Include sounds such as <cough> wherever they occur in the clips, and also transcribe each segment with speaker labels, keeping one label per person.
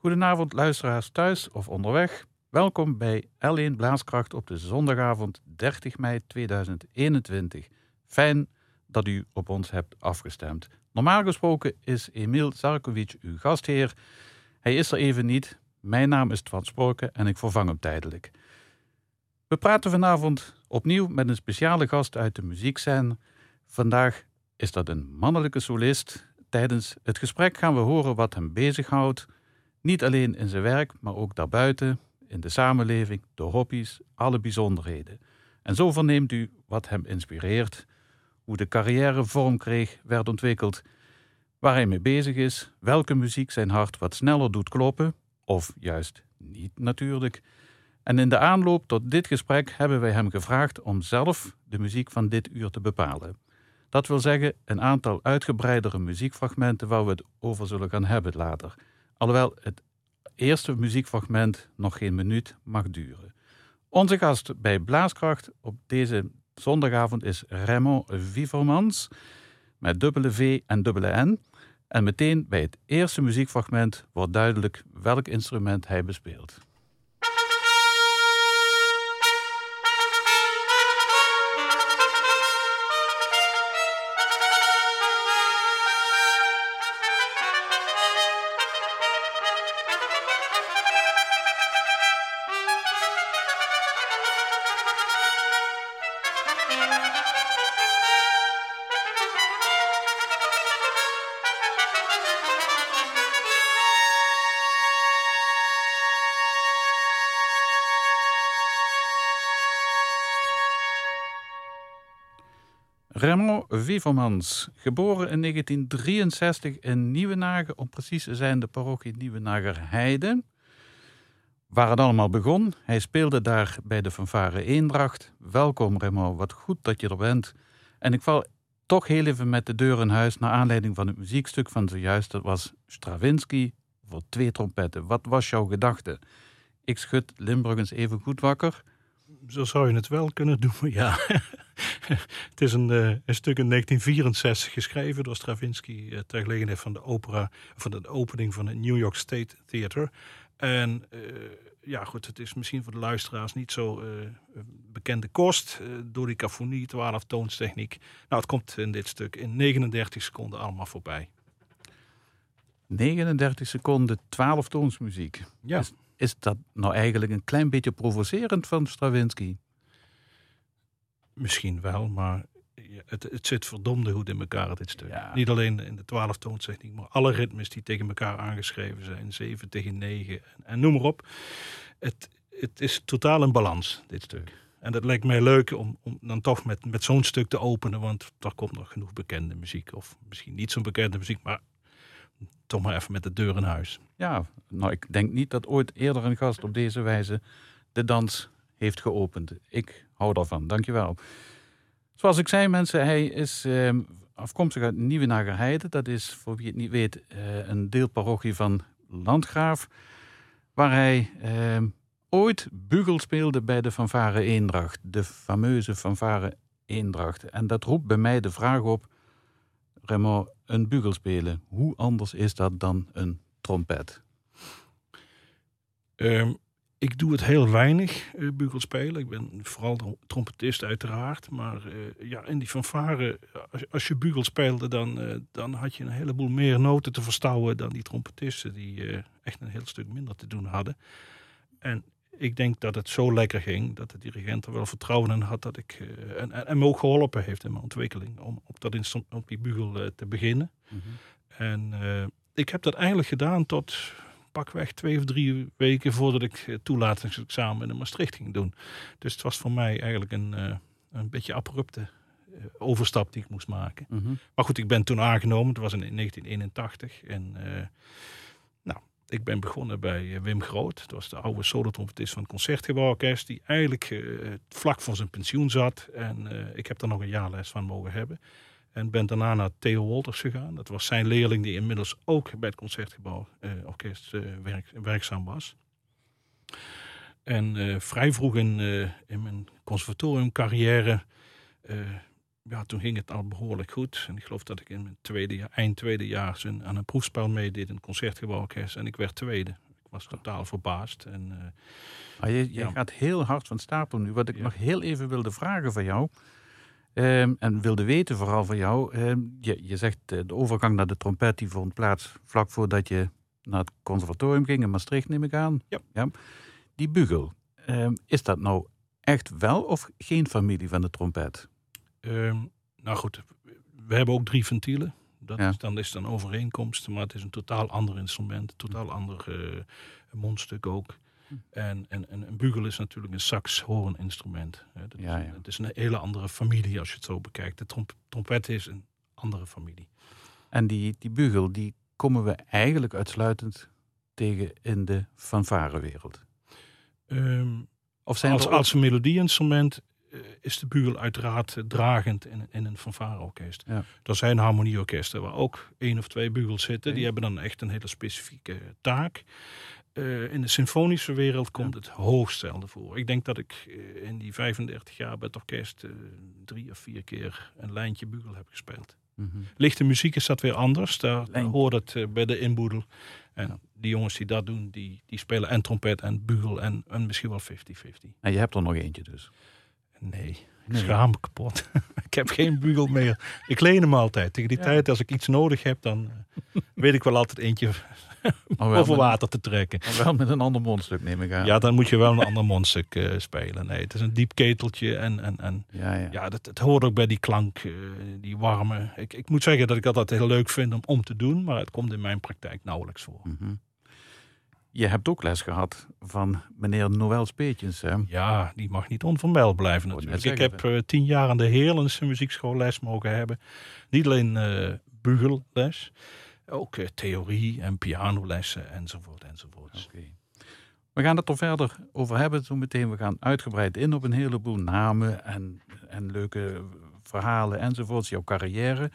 Speaker 1: Goedenavond luisteraars thuis of onderweg. Welkom bij L1 Blaaskracht op de zondagavond 30 mei 2021. Fijn dat u op ons hebt afgestemd. Normaal gesproken is Emil Zarkovic uw gastheer. Hij is er even niet. Mijn naam is Twan Sporken en ik vervang hem tijdelijk. We praten vanavond opnieuw met een speciale gast uit de muziekscène. Vandaag is dat een mannelijke solist. Tijdens het gesprek gaan we horen wat hem bezighoudt. Niet alleen in zijn werk, maar ook daarbuiten, in de samenleving, de hobby's, alle bijzonderheden. En zo verneemt u wat hem inspireert, hoe de carrière vorm kreeg, werd ontwikkeld, waar hij mee bezig is, welke muziek zijn hart wat sneller doet kloppen, of juist niet natuurlijk. En in de aanloop tot dit gesprek hebben wij hem gevraagd om zelf de muziek van dit uur te bepalen. Dat wil zeggen een aantal uitgebreidere muziekfragmenten waar we het over zullen gaan hebben later. Alhoewel het eerste muziekfragment nog geen minuut mag duren. Onze gast bij Blaaskracht op deze zondagavond is Raymond Vivermans met dubbele V en dubbele N. En meteen bij het eerste muziekfragment wordt duidelijk welk instrument hij bespeelt. Raymond Vivermans, geboren in 1963 in Nieuwenagen, om precies te zijn de parochie Nieuwenager Heide. Waar het allemaal begon. Hij speelde daar bij de fanfare Eendracht. Welkom Raymond, wat goed dat je er bent. En ik val toch heel even met de deur in huis naar aanleiding van het muziekstuk van zojuist. Dat was Stravinsky voor twee trompetten. Wat was jouw gedachte? Ik schud Limburgens even goed wakker.
Speaker 2: Zo zou je het wel kunnen doen, <laughs> ja. <laughs> het is een, uh, een, stuk in 1964 geschreven door Stravinsky uh, ter gelegenheid van de opera, van de opening van het New York State Theater. En uh, ja, goed, het is misschien voor de luisteraars niet zo bekende kost door die kafonie, 12 toonstechniek. Nou, het komt in dit stuk in 39 seconden allemaal voorbij.
Speaker 1: 39 seconden, 12 toonsmuziek.
Speaker 2: Ja.
Speaker 1: Is, is dat nou eigenlijk een klein beetje provocerend van Stravinsky?
Speaker 2: Misschien wel, maar het, het zit verdomde goed in elkaar, dit stuk. Niet alleen in de twaalftoonstechniek, maar alle ritmes die tegen elkaar aangeschreven zijn. 7 tegen 9 en, en noem maar op. Het, het is totaal in balans, dit stuk. En dat lijkt mij leuk om, om dan toch met, met zo'n stuk te openen, want daar komt nog genoeg bekende muziek. Of misschien niet zo'n bekende muziek, maar toch maar even met de deur in huis.
Speaker 1: Ja, nou ik denk niet dat ooit eerder een gast op deze wijze de dans heeft geopend. Ik hou daarvan, dankjewel. Zoals ik zei mensen, hij is eh, afkomstig uit Nieuwe Nagerheide. Dat is, voor wie het niet weet, eh, een deelparochie van Landgraaf. Waar hij eh, ooit bugel speelde bij de fanfare Eendracht. De fameuze fanfare Eendracht. En dat roept bij mij de vraag op, Remo, een bugel spelen. Hoe anders is dat dan een trompet?
Speaker 2: Um, ik doe het heel weinig, uh, bugel spelen. Ik ben vooral trompetist uiteraard. Maar uh, ja, in die fanfare, als, als je bugel speelde, dan, uh, dan had je een heleboel meer noten te verstouwen dan die trompetisten, die echt een heel stuk minder te doen hadden. En ik denk dat het zo lekker ging, dat de dirigent er wel vertrouwen in had dat ik. en, en, en, me ook geholpen heeft in mijn ontwikkeling om op, dat op die bugel te beginnen. Mm -hmm. En ik heb dat eigenlijk gedaan tot pakweg twee of drie weken voordat ik het toelatingsexamen in Maastricht ging doen. Dus het was voor mij eigenlijk een, uh, een beetje abrupte uh, overstap die ik moest maken. Mm -hmm. Maar goed, ik ben toen aangenomen. Het was in 1981. En uh, nou, ik ben begonnen bij Wim Groot. Dat was de oude solotrompetist van het Concertgebouworkest. Die eigenlijk vlak voor zijn pensioen zat. En ik heb daar nog een jaar les van mogen hebben. En ben daarna naar Theo Wolters gegaan. Dat was zijn leerling die inmiddels ook bij het Concertgebouworkest uh, werk, werkzaam was. En uh, vrij vroeg in, in mijn conservatoriumcarrière, ja, toen ging het al behoorlijk goed. En ik geloof dat ik in mijn tweede jaar, eind tweede jaar aan een proefspel meedeed in het Concertgebouworkest. En ik werd tweede. was totaal verbaasd. En, eh,
Speaker 1: Ah, je je
Speaker 2: Ja.
Speaker 1: gaat heel hard van stapel nu. Wat ik
Speaker 2: Ja.
Speaker 1: nog heel even wilde vragen van jou. Ehm, en wilde weten vooral van jou. ehm, je, je zegt eh, de overgang naar de trompet die vond plaats vlak voordat je naar het conservatorium ging in Maastricht, neem ik aan.
Speaker 2: Ja.
Speaker 1: Die bugel, ehm, is dat nou echt wel of geen familie van de trompet?
Speaker 2: Nou goed, we hebben ook drie ventielen. Dat
Speaker 1: Ja.
Speaker 2: is, dan is dan overeenkomst, maar het is een totaal ander instrument, totaal ander eh, mondstuk ook. En, en, en een bugel is natuurlijk een sax-hoorninstrument.
Speaker 1: Ja, ja.
Speaker 2: Het is een hele andere familie als je het zo bekijkt. De tromp- trompet is een andere familie.
Speaker 1: En die, die bugel, die komen we eigenlijk uitsluitend tegen in de fanfarewereld.
Speaker 2: Ehm,
Speaker 1: Of zijn
Speaker 2: als,
Speaker 1: ook-
Speaker 2: als een melodieinstrument eh, is de bugel uiteraard dragend in, in een fanfareorkest.
Speaker 1: Ja.
Speaker 2: Er zijn harmonieorkesten waar ook één of twee bugels zitten. Die hebben dan echt een hele specifieke taak. Eh, in de symfonische wereld komt het hoogst zelden voor. Ik denk dat ik eh, in die 35 jaar bij het orkest eh, drie of vier keer een lijntje bugel heb gespeeld.
Speaker 1: Mhm.
Speaker 2: Lichte muziek is dat weer anders. Daar, daar
Speaker 1: Lijntje.
Speaker 2: hoort het bij de inboedel. En
Speaker 1: Ja.
Speaker 2: die jongens die dat doen, die, die spelen en trompet en bugel en, en misschien wel 50-50.
Speaker 1: En je hebt er nog eentje dus.
Speaker 2: Nee, ik
Speaker 1: Nee.
Speaker 2: schaam me kapot. <laughs> ik heb geen bugel meer. Ik leen hem altijd. Tegen die
Speaker 1: Ja.
Speaker 2: tijd, als ik iets nodig heb, dan weet ik wel altijd eentje Over water te trekken.
Speaker 1: maar wel met een ander mondstuk, neem ik aan.
Speaker 2: Ja, dan moet je wel een ander mondstuk eh, spelen. Nee, het is een diep keteltje en, en, en
Speaker 1: ja, ja.
Speaker 2: ja, dat, het hoort ook bij die klank, eh, die warme. Ik, ik moet zeggen dat ik dat altijd heel leuk vind om, om te doen, maar het komt in mijn praktijk nauwelijks voor.
Speaker 1: Mhm. Je hebt ook les gehad van meneer Noël Speetjens. Hè?
Speaker 2: Ja, die mag niet onvermeld blijven natuurlijk. Ik heb eh, tien jaar aan de Heerlense muziekschool les mogen hebben. Niet alleen eh bugelles, ook theorie en pianolessen enzovoort enzovoort.
Speaker 1: Oké. We gaan het er verder over hebben zo meteen. We gaan uitgebreid in op een heleboel namen en, en leuke verhalen enzovoorts, jouw carrière.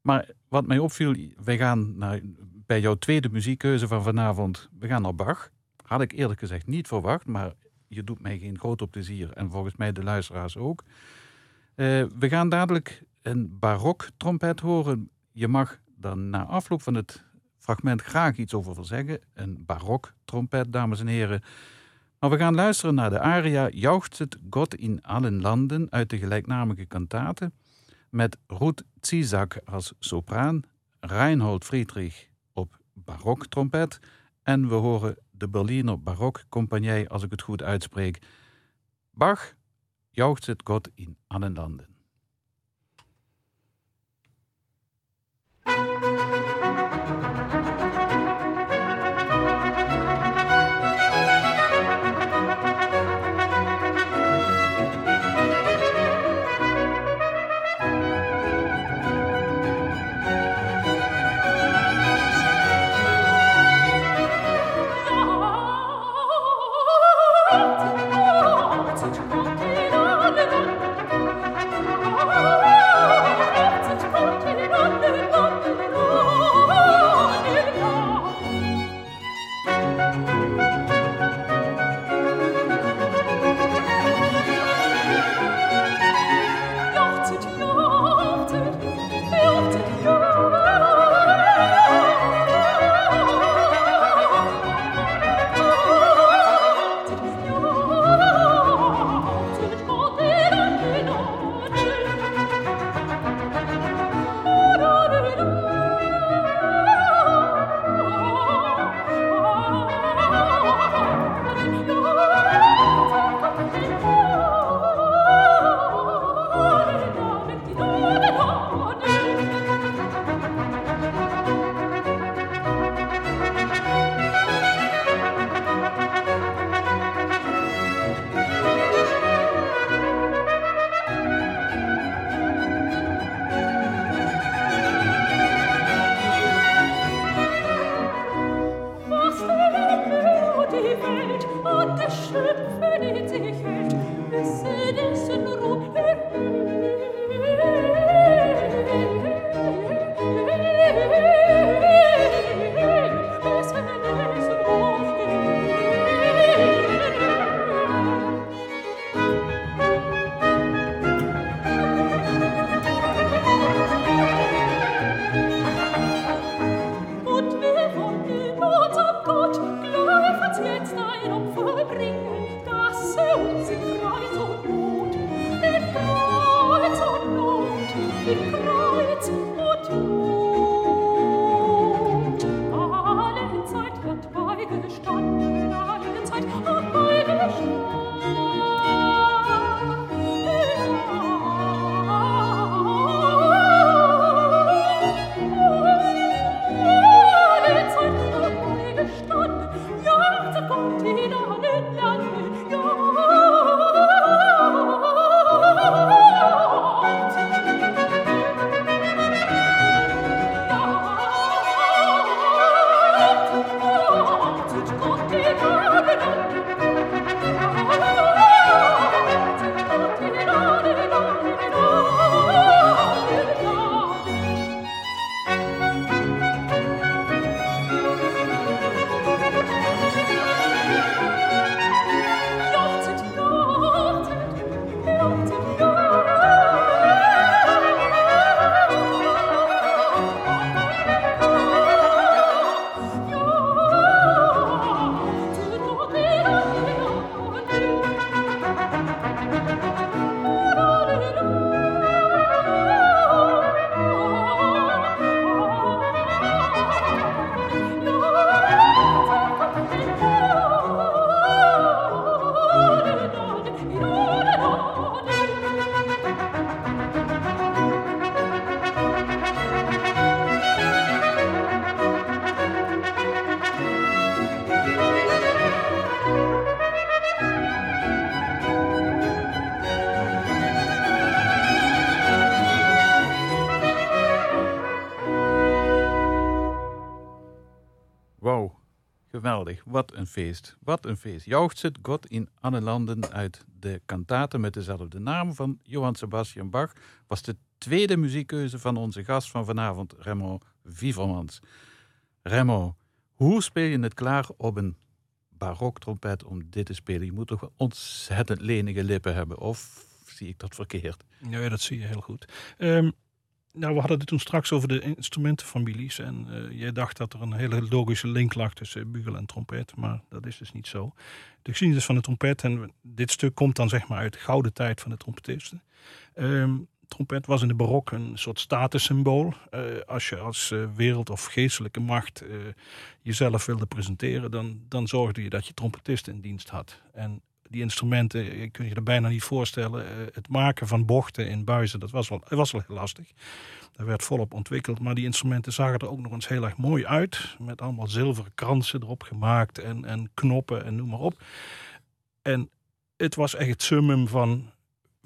Speaker 1: Maar wat mij opviel, wij gaan naar, bij jouw tweede muziekkeuze van vanavond, we gaan naar Bach. Had ik eerlijk gezegd niet verwacht, maar je doet mij geen groot plezier en volgens mij de luisteraars ook. Eh, we gaan dadelijk een barok trompet horen. Je mag dan na afloop van het fragment graag iets over zeggen. Een barok trompet, dames en heren. Maar we gaan luisteren naar de aria Jauchzet Gott in allen landen uit de gelijknamige kantate. Met Ruth Zizak als sopraan, Reinhold Friedrich op baroktrompet. En we horen de Berliner Barokcompagnie, als ik het goed uitspreek. Bach, Jauchzet Gott in allen landen. Wat een feest. Wat een feest. Jauchzet God in alle landen uit de kantate met dezelfde naam van Johann Sebastian Bach was de tweede muziekkeuze van onze gast van vanavond, Remo Vivermans. Remo, hoe speel je het klaar op een baroktrompet om dit te spelen? Je moet toch wel ontzettend lenige lippen hebben, of zie ik dat verkeerd?
Speaker 2: Ja, dat zie je heel goed. Ehm, nou, we hadden het toen straks over de instrumentenfamilies. En uh, jij dacht dat er een hele logische link lag tussen bugel en trompet. Maar dat is dus niet zo. De geschiedenis van de trompet, en dit stuk komt dan zeg maar uit de gouden tijd van de trompetisten. Um, trompet was in de barok een soort statussymbool. Uh, als je als uh, wereld- of geestelijke macht jezelf wilde presenteren, dan, dan zorgde je dat je trompetisten in dienst had. En die instrumenten, je kunt je er bijna niet voorstellen. het maken van bochten in buizen, dat was wel, was wel heel lastig. Dat werd volop ontwikkeld, maar die instrumenten zagen er ook nog eens heel erg mooi uit. Met allemaal zilveren kransen erop gemaakt en, en knoppen en noem maar op. En het was echt het summum van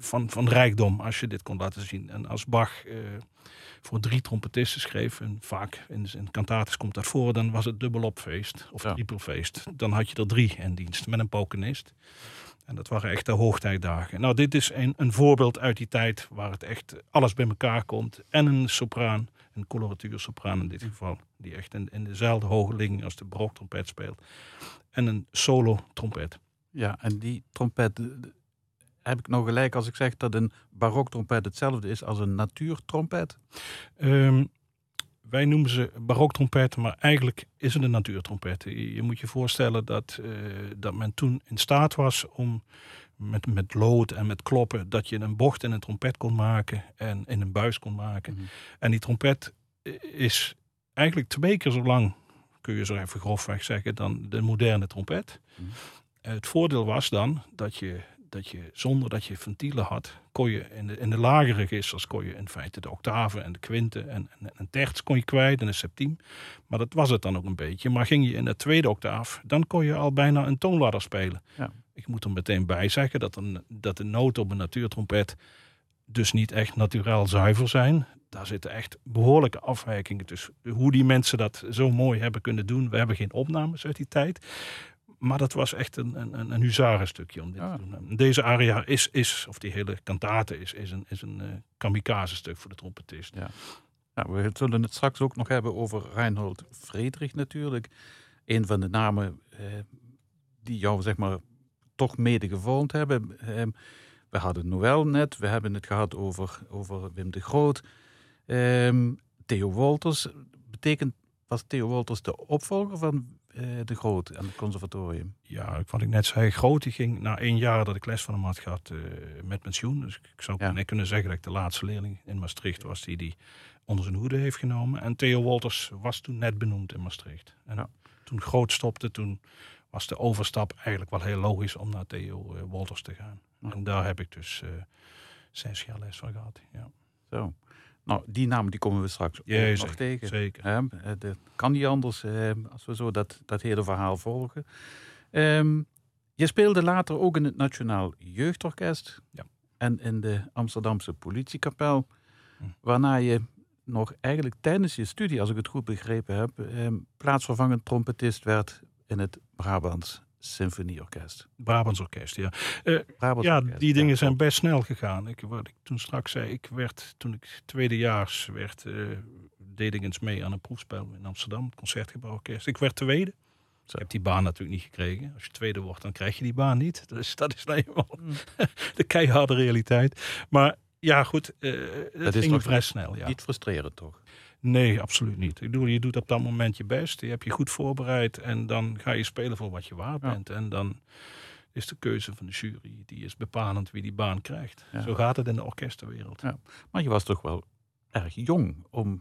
Speaker 2: van, van rijkdom als je dit kon laten zien. En als Bach uh, voor drie trompetisten schreef, en vaak in, in kantates komt dat voor, dan was het dubbelopfeest of ja. trippelfeest. Dan had je er drie in dienst met een pokenist. En dat waren echt de hoogtijdagen. Nou, dit is een, een voorbeeld uit die tijd waar het echt alles bij elkaar komt. En een sopraan, een coloratuursopraan in dit geval, die echt in, in dezelfde hoge ligging als de baroktrompet speelt. En een solo trompet.
Speaker 1: Ja, en die trompet, heb ik nou gelijk als ik zeg dat een baroktrompet hetzelfde is als een natuurtrompet?
Speaker 2: Um, wij noemen ze baroktrompetten, maar eigenlijk is het een natuurtrompet. Je, moet je voorstellen dat, uh, dat men toen in staat was om met, met lood en met kloppen, dat je een bocht in een trompet kon maken en in een buis kon maken. Mm -hmm. En die trompet is eigenlijk twee keer zo lang, kun je zo even grofweg zeggen, dan de moderne trompet. Mm -hmm. Het voordeel was dan dat je dat je zonder dat je ventielen had, kon je in de, in de lagere registers kon je in feite de octaven en de kwinten en, en, en terts kon je kwijt en een septiem. Maar dat was het dan ook een beetje. Maar ging je in de tweede octaaf, dan kon je al bijna een toonladder spelen. Ja. Ik moet er meteen bij zeggen dat, een, dat de noten op een natuurtrompet dus niet echt naturaal zuiver zijn. Daar zitten echt behoorlijke afwijkingen tussen. Hoe die mensen dat zo mooi hebben kunnen doen. We hebben geen opnames uit die tijd. Maar dat was echt een, een, een huzarenstukje om dit te doen. Deze aria is, is, of die hele kantate is, is een, is een uh, kamikaze stuk voor de trompetist.
Speaker 1: Ja. Nou, we zullen het straks ook nog hebben over Reinhold Friedrich natuurlijk. Een van de namen eh, die jou zeg maar toch mede gevormd hebben. Eh, we hadden Noël net, we hebben het gehad over, over Wim de Groot. Ehm, Theo Wolters, betekent, was Theo Wolters de opvolger van de Groot en het conservatorium?
Speaker 2: Ja, wat ik net zei, Groot die ging na één jaar dat ik les van hem had gehad uh, met pensioen. Dus ik zou ja. net kunnen zeggen dat ik de laatste leerling in Maastricht was die die onder zijn hoede heeft genomen. En Theo Wolters was toen net benoemd in Maastricht. En ja. toen Groot stopte, toen was de overstap eigenlijk wel heel logisch om naar Theo uh, Wolters te gaan. Ja. En daar heb ik dus zes jaar les van gehad. Ja.
Speaker 1: Zo. Nou, die namen die komen we straks ook
Speaker 2: ja,
Speaker 1: nog
Speaker 2: zeker,
Speaker 1: tegen.
Speaker 2: Zeker.
Speaker 1: Dat kan niet anders hè, als we zo dat, dat hele verhaal volgen. Um, je speelde later ook in het Nationaal Jeugdorkest
Speaker 2: ja.
Speaker 1: en in de Amsterdamse politiekapel, hm. waarna je nog eigenlijk tijdens je studie, als ik het goed begrepen heb, um, plaatsvervangend trompetist werd in het Brabants Symfonieorkest.
Speaker 2: Brabants Orkest, ja. Uh, Brabants ja, orkest, die dingen ja, zijn best snel gegaan. Ik, wat ik toen straks zei, ik werd, toen ik tweedejaars werd, uh, deed ik eens mee aan een proefspel in Amsterdam, het Concertgebouworkest. Ik werd tweede. Zo. Ik heb die baan natuurlijk niet gekregen. Als je tweede wordt, dan krijg je die baan niet. <laughs> Dus dat is nou eenmaal mm. <laughs> de keiharde realiteit. Maar ja, goed, uh, dat, dat ging vrij snel. Ja.
Speaker 1: Niet frustrerend, toch?
Speaker 2: Nee, absoluut niet. Ik bedoel, je doet op dat moment je best. Je hebt je goed voorbereid. En dan ga je spelen voor wat je waard bent. Ja. En dan is de keuze van de jury, die is bepalend wie die baan krijgt. Ja. Zo gaat het in de orkestenwereld.
Speaker 1: Ja. Maar je was toch wel erg jong om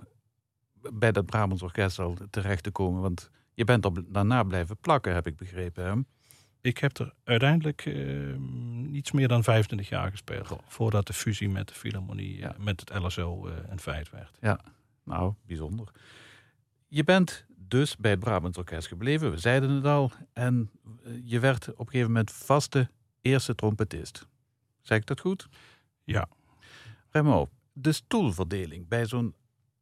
Speaker 1: bij dat Brabants Orkest al terecht te komen. Want je bent er daarna blijven plakken, heb ik begrepen. Hè?
Speaker 2: Ik heb er uiteindelijk uh, iets meer dan 25 jaar gespeeld. Voordat de fusie met de Philharmonie, ja. met het LSO uh, een feit werd.
Speaker 1: Ja, nou, bijzonder. Je bent dus bij het Brabants Orkest gebleven, we zeiden het al. En je werd op een gegeven moment vaste eerste trompetist. Zeg ik dat goed?
Speaker 2: Ja.
Speaker 1: Remo, de stoelverdeling bij zo'n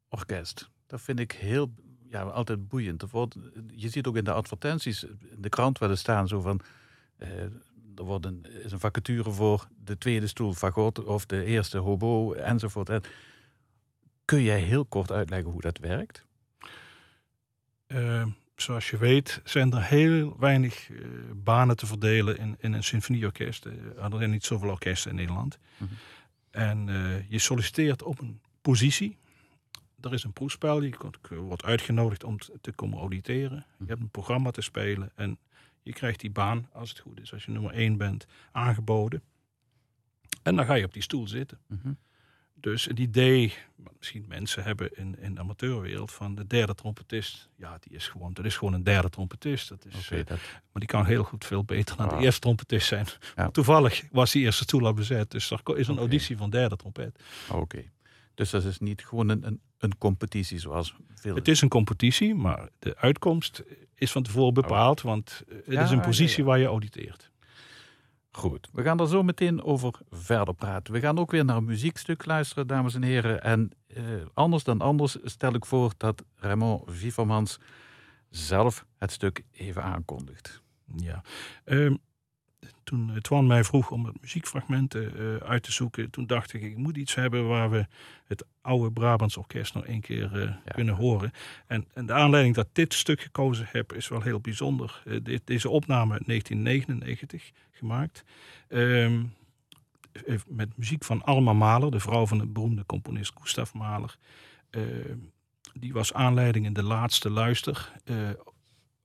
Speaker 1: orkest, dat vind ik heel ja, altijd boeiend. Je ziet ook in de advertenties, in de krant wel eens staan zo van... eh, er wordt een, is een vacature voor de tweede stoel fagot of de eerste hobo enzovoort. Kun jij heel kort uitleggen hoe dat werkt?
Speaker 2: Eh, zoals je weet zijn er heel weinig eh, banen te verdelen in, in een symfonieorkest. Eh, Er er niet zoveel orkesten in Nederland.
Speaker 1: Mhm.
Speaker 2: En eh, je solliciteert op een positie. Er is een proefspel. Je wordt uitgenodigd om te- komen auditeren. Je hebt een programma te spelen. En je krijgt die baan, als het goed is, als je nummer één bent, aangeboden. En dan ga je op die stoel zitten.
Speaker 1: Mhm.
Speaker 2: Dus het idee, wat misschien mensen hebben in, in de amateurwereld, van de derde trompetist. Ja, die is gewoon, dat is gewoon een derde trompetist. Dat is,
Speaker 1: Oké,
Speaker 2: eh,
Speaker 1: dat,
Speaker 2: maar die kan heel goed veel beter dan
Speaker 1: Ah.
Speaker 2: de eerste trompetist zijn. <laughs>
Speaker 1: Ja.
Speaker 2: Toevallig was die eerste stoel al bezet. Dus er is een auditie van derde trompet.
Speaker 1: oké. Dus dat is niet gewoon een, een, een competitie zoals veel...
Speaker 2: Het is een competitie, maar de uitkomst is van tevoren bepaald. Want eh, het
Speaker 1: Ja,
Speaker 2: is een positie
Speaker 1: ja.
Speaker 2: waar je auditeert.
Speaker 1: Goed, we gaan er zo meteen over verder praten. We gaan ook weer naar een muziekstuk luisteren, dames en heren. En eh, anders dan anders stel ik voor dat Raymond Vivermans zelf het stuk even aankondigt.
Speaker 2: Ja. Ehm, toen eh, Twan mij vroeg om het muziekfragmenten eh, uit te zoeken, toen dacht ik, ik moet iets hebben waar we het oude Brabants Orkest nog één keer eh, kunnen horen. En, en de aanleiding dat dit stuk gekozen heb, is wel heel bijzonder. Eh, dit, deze opname uit 1999 gemaakt. Ehm, eh, met muziek van Alma Mahler, de vrouw van de beroemde componist Gustav Mahler. Ehm, die was aanleiding in de laatste luister. eh,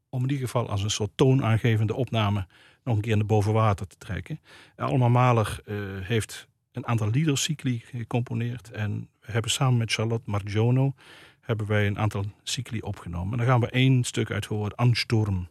Speaker 2: om in ieder geval als een soort toonaangevende opname nog een keer naar boven water te trekken. Alma Mahler eh, heeft een aantal liedercycli gecomponeerd. En we hebben samen met Charlotte Margiono hebben wij een aantal cycli opgenomen. En daar gaan we één stuk uit horen, Ansturm.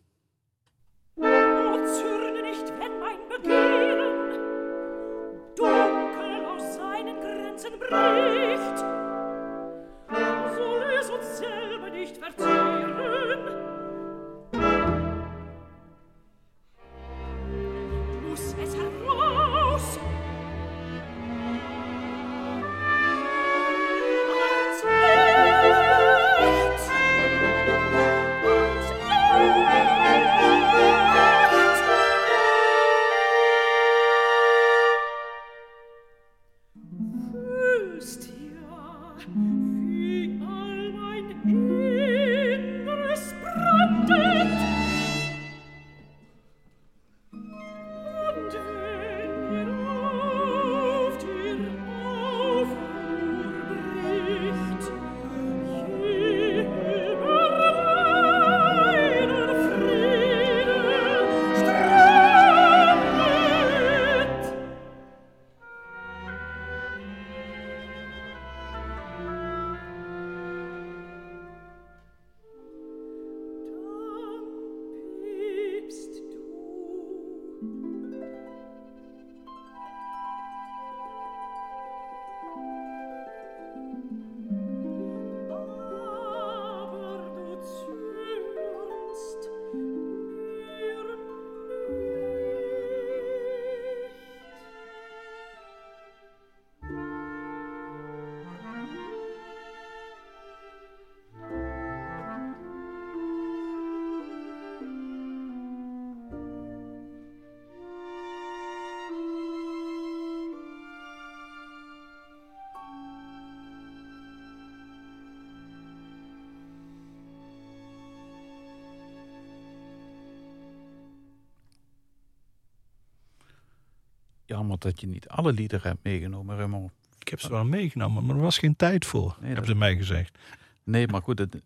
Speaker 1: Jammer dat je niet alle liederen hebt meegenomen, Raymond.
Speaker 2: Ik heb ze wel meegenomen, maar er was geen tijd voor,
Speaker 1: dat-
Speaker 2: hebben ze mij gezegd.
Speaker 1: Nee, maar goed, het,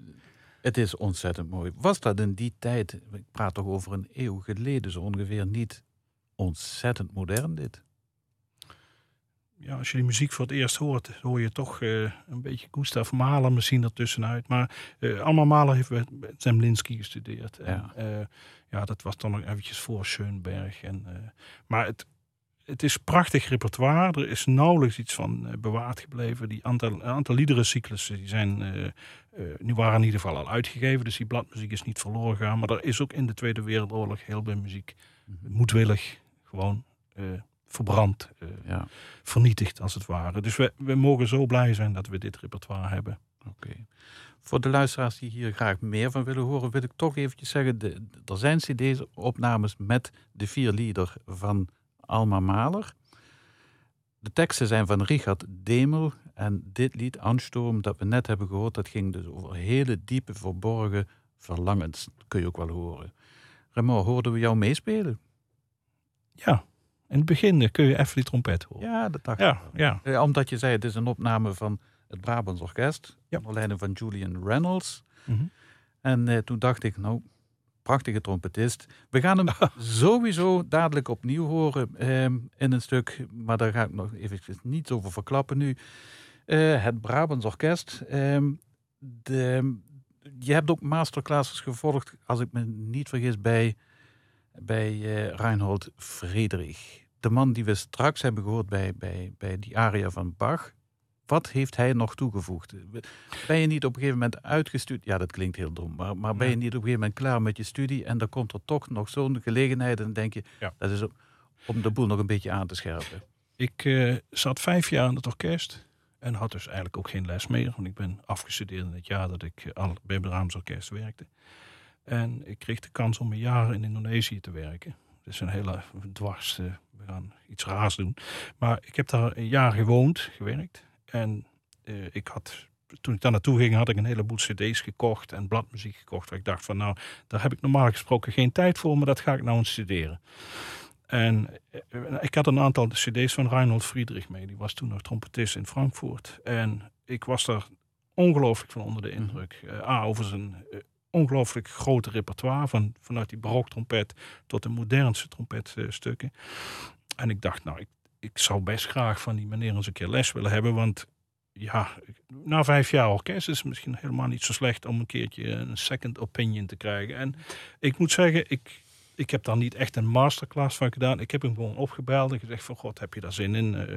Speaker 1: het is ontzettend mooi. Was dat in die tijd, ik praat toch over een eeuw geleden zo ongeveer, niet ontzettend modern dit?
Speaker 2: Ja, als je die muziek voor het eerst hoort, hoor je toch eh, een beetje Gustav Mahler misschien ertussenuit. Maar eh Alma Mahler heeft bij bij Zemlinsky gestudeerd. En,
Speaker 1: Ja.
Speaker 2: ja. ja, dat was dan nog eventjes voor Schoenberg. En, eh, maar het, het is prachtig repertoire. Er is nauwelijks iets van eh, bewaard gebleven. Die aantal, een aantal liederencyclussen die zijn, eh, eh, nu waren in ieder geval al uitgegeven. Dus die bladmuziek is niet verloren gegaan. Maar er is ook in de Tweede Wereldoorlog heel veel muziek moedwillig gewoon eh, verbrand. eh,
Speaker 1: Ja.
Speaker 2: vernietigd als het ware. Dus we, we mogen zo blij zijn dat we dit repertoire hebben.
Speaker 1: Oké. Voor de luisteraars die hier graag meer van willen horen, wil ik toch eventjes zeggen, de, er zijn cd-opnames met de vier lieder van Alma Mahler. De teksten zijn van Richard Demel en dit lied Ansturm dat we net hebben gehoord, dat ging dus over hele diepe verborgen verlangens, kun je ook wel horen. Remo, hoorden we jou meespelen?
Speaker 2: Ja, in het begin kun je even die trompet horen.
Speaker 1: Ja, dat dacht
Speaker 2: Ja,
Speaker 1: ik wel.
Speaker 2: ja.
Speaker 1: Eh, Omdat je zei, het is een opname van het Brabants Orkest,
Speaker 2: Ja.
Speaker 1: onder leiding van Julian Reynolds.
Speaker 2: Mhm.
Speaker 1: En eh, toen dacht ik, nou, prachtige trompetist. We gaan hem <laughs> sowieso dadelijk opnieuw horen ehm, in een stuk, maar daar ga ik nog eventjes niets over verklappen nu. Eh, het Brabants Orkest. ehm, de, je hebt ook masterclasses gevolgd, als ik me niet vergis, bij, bij eh, Reinhold Friedrich. De man die we straks hebben gehoord bij, bij, bij die aria van Bach. Wat heeft hij nog toegevoegd? Ben je niet op een gegeven moment uitgestudeerd? Ja, dat klinkt heel dom. Maar, maar ben je niet op een gegeven moment klaar met je studie en dan komt er toch nog zo'n gelegenheid en dan denk je,
Speaker 2: Ja.
Speaker 1: dat is om- de boel nog een beetje aan te scherpen.
Speaker 2: Ik eh, zat vijf jaar in het orkest en had dus eigenlijk ook geen les meer. Want ik ben afgestudeerd in het jaar dat ik al bij het Brahms Orkest werkte. En ik kreeg de kans om een jaar in Indonesië te werken. Dat is een hele dwars, eh, we gaan iets raars doen. Maar ik heb daar een jaar gewoond, gewerkt. En eh, ik had, toen ik daar naartoe ging, had ik een heleboel cd's gekocht en bladmuziek gekocht. Waar ik dacht van nou, daar heb ik normaal gesproken geen tijd voor, maar dat ga ik nou eens studeren. En eh, ik had een aantal cd's van Reinhold Friedrich mee. Die was toen nog trompetist in Frankfurt. En ik was daar ongelooflijk van onder de indruk. Eh, A, over zijn ongelooflijk grote repertoire. Van, vanuit die baroktrompet tot de modernste trompetstukken. en ik dacht, nou, ik, ik zou best graag van die meneer eens een keer les willen hebben. Want ja, na vijf jaar orkest is het misschien helemaal niet zo slecht om een keertje een second opinion te krijgen. En ik moet zeggen, ik, ik heb daar niet echt een masterclass van gedaan. Ik heb hem gewoon opgebeld en gezegd van, god, heb je daar zin in? Eh,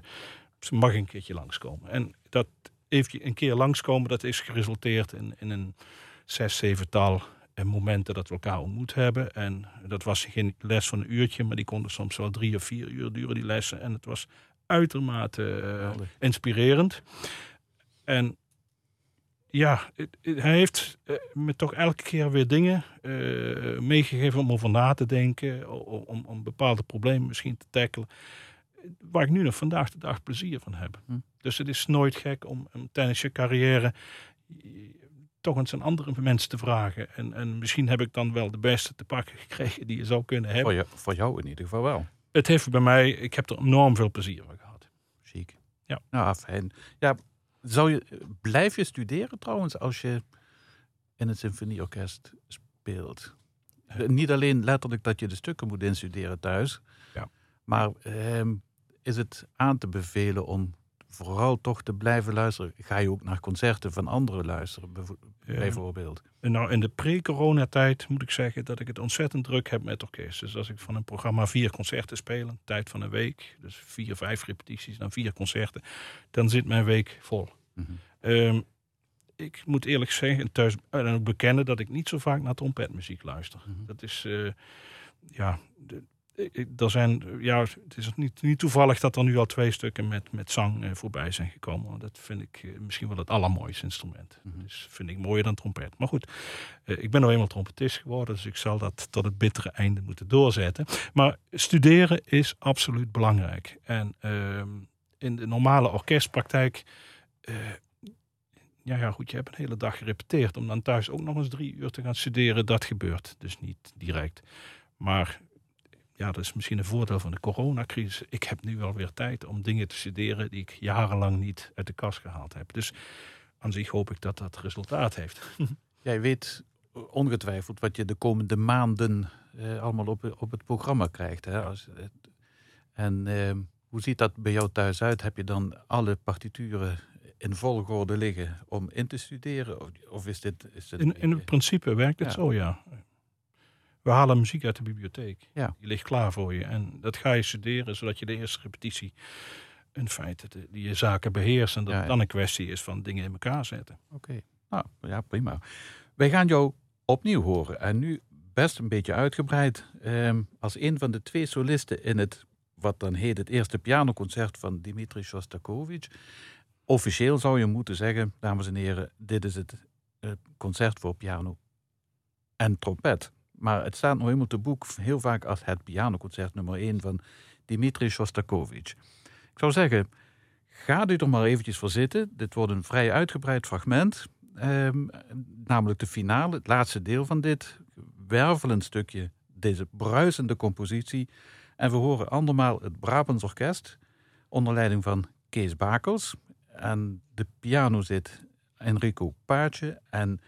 Speaker 2: ze mag een keertje langskomen. En dat even een keer langskomen, dat is geresulteerd in, in een zes, zevental eh, momenten dat we elkaar ontmoet hebben. En dat was geen les van een uurtje, maar die konden soms wel drie of vier uur duren, die lessen. En het was uitermate eh, inspirerend. En ja, het- het- hij heeft eh, me toch elke keer weer dingen eh, meegegeven om over na te denken, om, om bepaalde problemen misschien te tackelen, waar ik nu nog vandaag de dag plezier van heb.
Speaker 1: Hm.
Speaker 2: Dus het is nooit gek om, tijdens je carrière toch eens aan andere mensen te vragen. En, en misschien heb ik dan wel de beste te pakken gekregen die je zou kunnen hebben.
Speaker 1: Voor, je, voor jou in ieder geval wel.
Speaker 2: Het heeft bij mij, ik heb er enorm veel plezier van gehad.
Speaker 1: Chic.
Speaker 2: Ja.
Speaker 1: Nou, fijn. Ja, zou je, blijf je studeren trouwens als je in het symfonieorkest speelt?
Speaker 2: Ja.
Speaker 1: Niet alleen letterlijk dat je de stukken moet instuderen thuis,
Speaker 2: Ja.
Speaker 1: maar ehm, is het aan te bevelen om vooral toch te blijven luisteren? Ga je ook naar concerten van anderen luisteren,
Speaker 2: Ja.
Speaker 1: bijvoorbeeld?
Speaker 2: Nou, in de pre-coronatijd moet ik zeggen dat ik het ontzettend druk heb met orkest. Dus als ik van een programma vier concerten speel, een tijd van een week, dus vier, vijf repetities, dan vier concerten, dan zit mijn week vol.
Speaker 1: Mhm.
Speaker 2: Ehm, ik moet eerlijk zeggen, en thuis en bekennen dat ik niet zo vaak naar trompetmuziek luister.
Speaker 1: Mhm.
Speaker 2: Dat is, eh, ja, de, er zijn, ja, het is niet, niet toevallig dat er nu al twee stukken met, met zang eh, voorbij zijn gekomen. Dat vind ik eh, misschien wel het allermooiste instrument.
Speaker 1: Mhm.
Speaker 2: Dus vind ik mooier dan trompet. Maar goed, eh, ik ben nou eenmaal trompetist geworden, dus ik zal dat tot het bittere einde moeten doorzetten. Maar studeren is absoluut belangrijk. En ehm, in de normale orkestpraktijk. eh, ja, ja, goed, je hebt een hele dag gerepeteerd. Om dan thuis ook nog eens drie uur te gaan studeren, dat gebeurt dus niet direct. Maar ja, dat is misschien een voordeel van de coronacrisis. Ik heb nu wel weer tijd om dingen te studeren die ik jarenlang niet uit de kast gehaald heb. Dus aan zich hoop ik dat dat resultaat heeft. <laughs>
Speaker 1: Jij weet ongetwijfeld wat je de komende maanden eh, allemaal op, op het programma krijgt. Hè? Als, eh, en ehm, hoe ziet dat bij jou thuis uit? Heb je dan alle partituren in volgorde liggen om in te studeren? Of, of is dit... Is dit
Speaker 2: In, in principe werkt het
Speaker 1: Ja.
Speaker 2: zo, ja. We halen muziek uit de bibliotheek.
Speaker 1: Ja.
Speaker 2: Die ligt klaar voor je. En dat ga je studeren, zodat je de eerste repetitie in feite de, die je zaken beheerst. En dat
Speaker 1: ja.
Speaker 2: dan een kwestie is van dingen in elkaar zetten.
Speaker 1: Oké, nou ja, prima. Wij gaan jou opnieuw horen. En nu best een beetje uitgebreid. ehm, als een van de twee solisten in het, wat dan heet, het eerste pianoconcert van Dmitri Shostakovich. Officieel zou je moeten zeggen, dames en heren, dit is het, het concert voor piano en trompet. Maar het staat nog helemaal te boek heel vaak als het pianoconcert nummer 1 van Dimitri Shostakovich. Ik zou zeggen, ga u er maar eventjes voor zitten. Dit wordt een vrij uitgebreid fragment. Ehm, namelijk de finale, het laatste deel van dit wervelend stukje, deze bruisende compositie. En we horen andermaal het Brabants Orkest onder leiding van Kees Bakels. En de piano zit Enrico Paatje en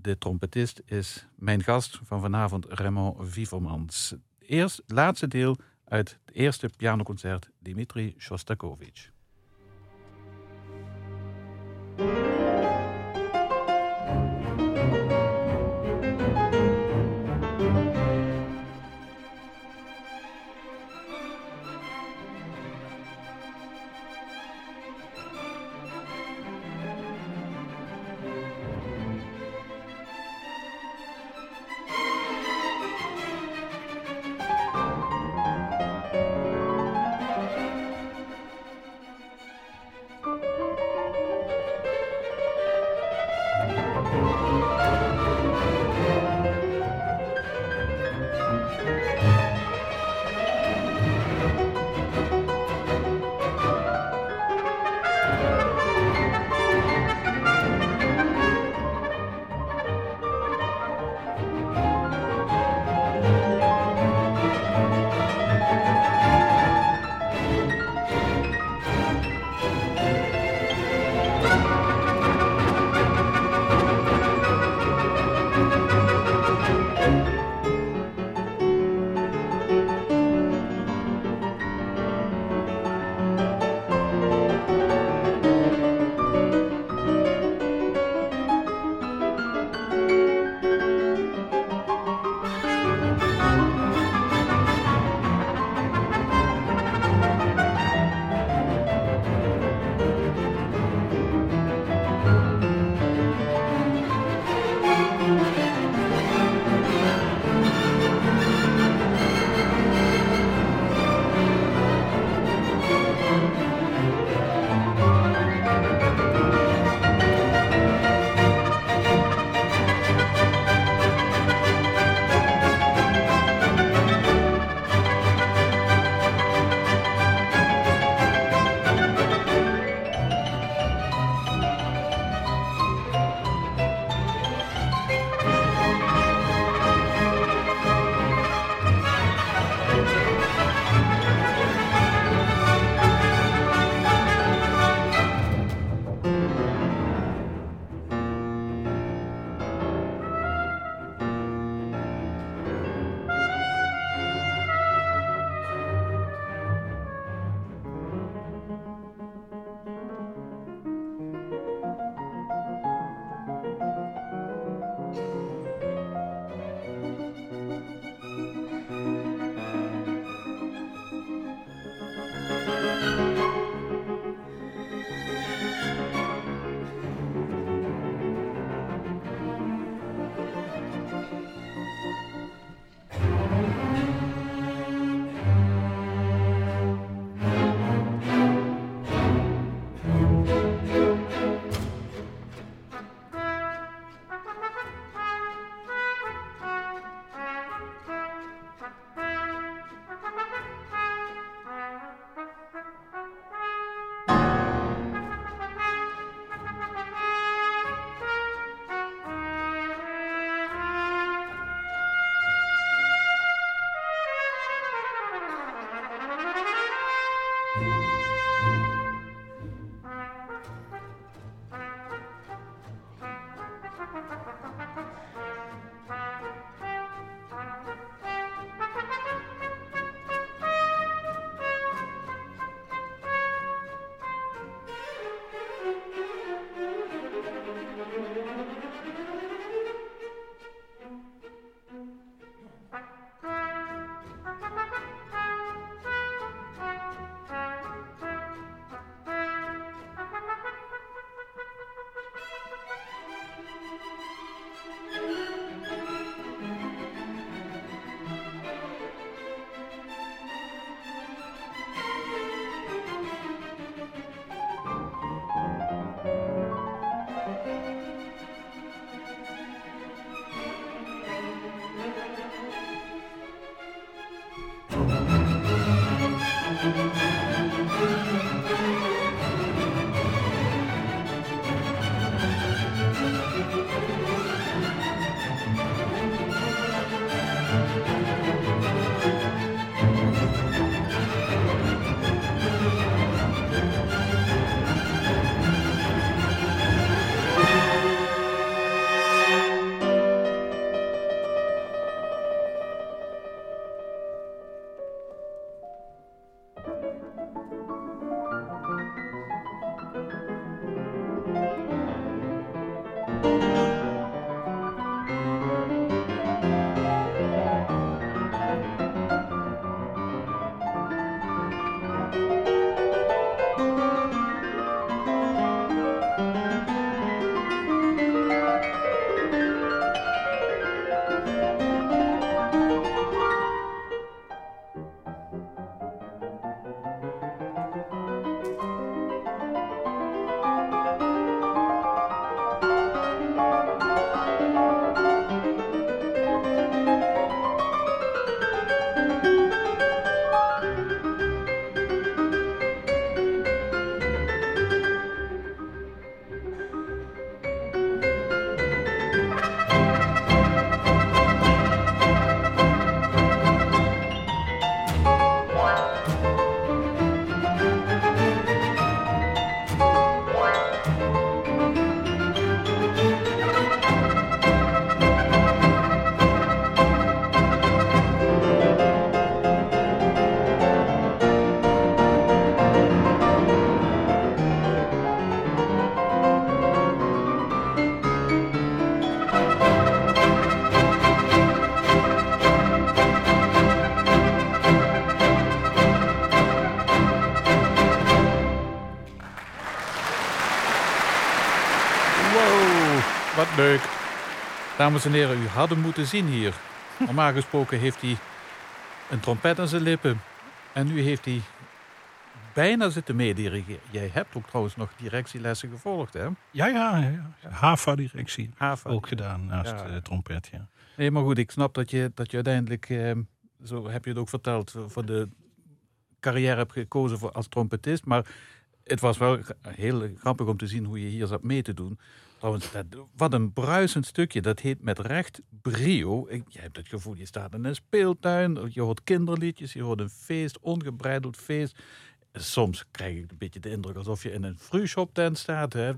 Speaker 1: de trompetist is mijn gast van vanavond, Raymond Vivermans. Eerst laatste deel uit het eerste pianoconcert, Dimitri Shostakovich. Dames en heren, u had hem moeten zien hier. Normaal <laughs> gesproken heeft hij een trompet aan zijn lippen. En nu heeft hij bijna zitten meedirigeren. Jij hebt ook trouwens nog directielessen gevolgd, hè?
Speaker 2: Ja, ja, ja. HAVA-directie.
Speaker 1: Hava.
Speaker 2: Ook gedaan naast
Speaker 1: Ja.
Speaker 2: de trompet, ja.
Speaker 1: Nee, maar goed, ik snap dat je, dat je uiteindelijk, eh, zo heb je het ook verteld, voor de carrière hebt gekozen voor, als trompetist. Maar het was wel heel grappig om te zien hoe je hier zat mee te doen. Trouwens, dat, wat een bruisend stukje. Dat heet met recht brio. Ik, je hebt het gevoel, je staat in een speeltuin. Je hoort kinderliedjes, je hoort een feest, ongebreideld feest. Soms krijg ik een beetje de indruk alsof je in een frushop tent staat. Hè.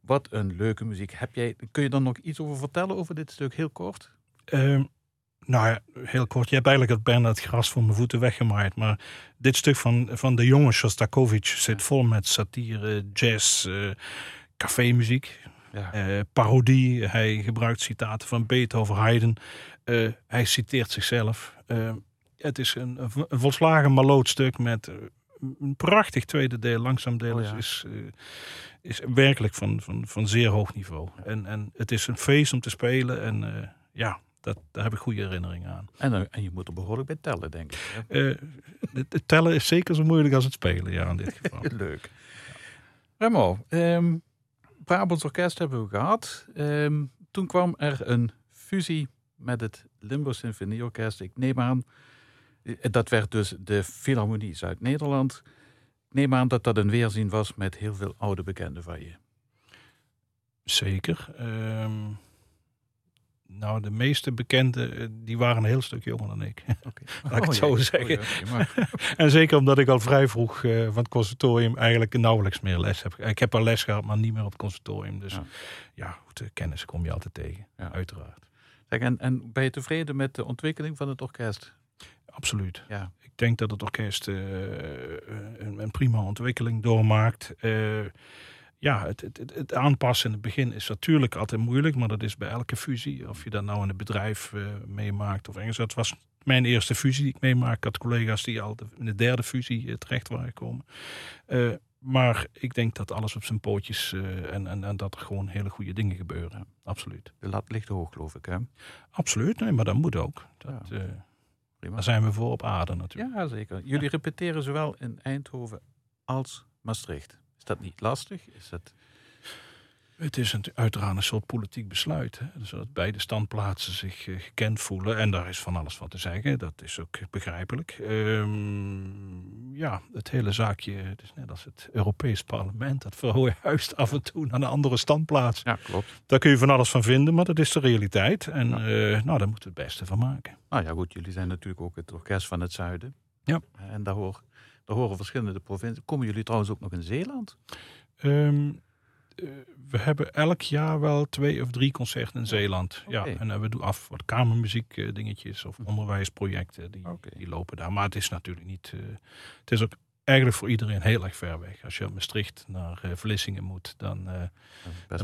Speaker 1: Wat een leuke muziek. Heb jij, kun je er nog iets over vertellen over dit stuk, heel kort?
Speaker 2: Ehm, nou ja, heel kort. Je hebt eigenlijk het bijna het gras voor mijn voeten weggemaaid. Maar dit stuk van, van de jonge Shostakovich zit vol met satire, jazz, eh cafémuziek,
Speaker 1: Ja.
Speaker 2: eh, parodie. Hij gebruikt citaten van Beethoven, Haydn. Eh, hij citeert zichzelf. Eh, het is een, een vo- een volslagen maloot stuk met een prachtig tweede deel. Langzaam deel
Speaker 1: Oh
Speaker 2: is,
Speaker 1: ja.
Speaker 2: is, is werkelijk van, van, van zeer hoog niveau. En, en het is een feest om te spelen. En ja, dat, daar heb ik goede herinneringen aan.
Speaker 1: En, en je moet er behoorlijk bij tellen, denk ik.
Speaker 2: het, tellen is zeker zo moeilijk als het spelen, ja, in dit geval. <laughs>
Speaker 1: Leuk. Remo, Brabants Orkest hebben we gehad. Ehm, toen kwam er een fusie met het Limburg Symfonieorkest. Ik neem aan, eh, dat werd dus de Philharmonie Zuid-Nederland. Ik neem aan dat dat een weerzien was met heel veel oude bekenden van je.
Speaker 2: Zeker. Ehm, nou, de meeste bekenden, eh, die waren een heel stuk jonger dan ik. <laughs> Laat ik het zo zeggen.
Speaker 1: Oh, ja, <laughs>
Speaker 2: en zeker omdat ik al vrij vroeg eh, van het conservatorium eigenlijk nauwelijks meer les heb. Ik heb al les gehad, maar niet meer op het conservatorium. Dus
Speaker 1: Ja.
Speaker 2: ja, goed, de kennis kom je altijd tegen,
Speaker 1: Ja.
Speaker 2: uiteraard.
Speaker 1: Zeg, en, en ben je tevreden met de ontwikkeling van het orkest?
Speaker 2: Absoluut.
Speaker 1: Ja.
Speaker 2: Ik denk dat het orkest eh, een, een prima ontwikkeling doormaakt. Eh, ja, het, het, het, aanpassen in het begin is natuurlijk altijd moeilijk, maar dat is bij elke fusie. Of je dat nou in het bedrijf eh, meemaakt of ergens. Dat was mijn eerste fusie die ik meemaak. Ik had collega's die al de, in de derde fusie eh, terecht waren gekomen. Eh, maar ik denk dat alles op zijn pootjes en, en, en dat er gewoon hele goede dingen gebeuren. Absoluut.
Speaker 1: De lat ligt hoog, geloof ik, hè?
Speaker 2: Absoluut, nee, maar dat moet ook. Dat,
Speaker 1: Ja.
Speaker 2: daar zijn we voor op aarde natuurlijk.
Speaker 1: Ja, zeker. Jullie repeteren zowel in Eindhoven als Maastricht. Is dat niet lastig? Is dat...
Speaker 2: Het is een, uiteraard een soort politiek besluit. Hè? Zodat beide standplaatsen zich eh, gekend voelen. En daar is van alles van te zeggen. Dat is ook begrijpelijk. Ehm, ja, het hele zaakje, het is net als het Europees parlement. Dat verhuist af en toe naar een andere standplaats.
Speaker 1: Ja, klopt.
Speaker 2: Daar kun je van alles van vinden, maar dat is de realiteit. En eh, nou, daar moeten we het beste van maken.
Speaker 1: Nou ja, goed. Jullie zijn natuurlijk ook het orkest van het zuiden.
Speaker 2: Ja.
Speaker 1: En daar, hoor, daar horen verschillende provincies. Komen jullie trouwens ook nog in Zeeland?
Speaker 2: Ehm, eh, we hebben elk jaar wel twee of drie concerten in Zeeland. Ja, en eh, we doen af wat kamermuziek eh, dingetjes of onderwijsprojecten. Die, die lopen daar. Maar het is natuurlijk niet... eh, het is ook eigenlijk voor iedereen heel erg ver weg. Als je uit Maastricht naar Vlissingen moet, dan,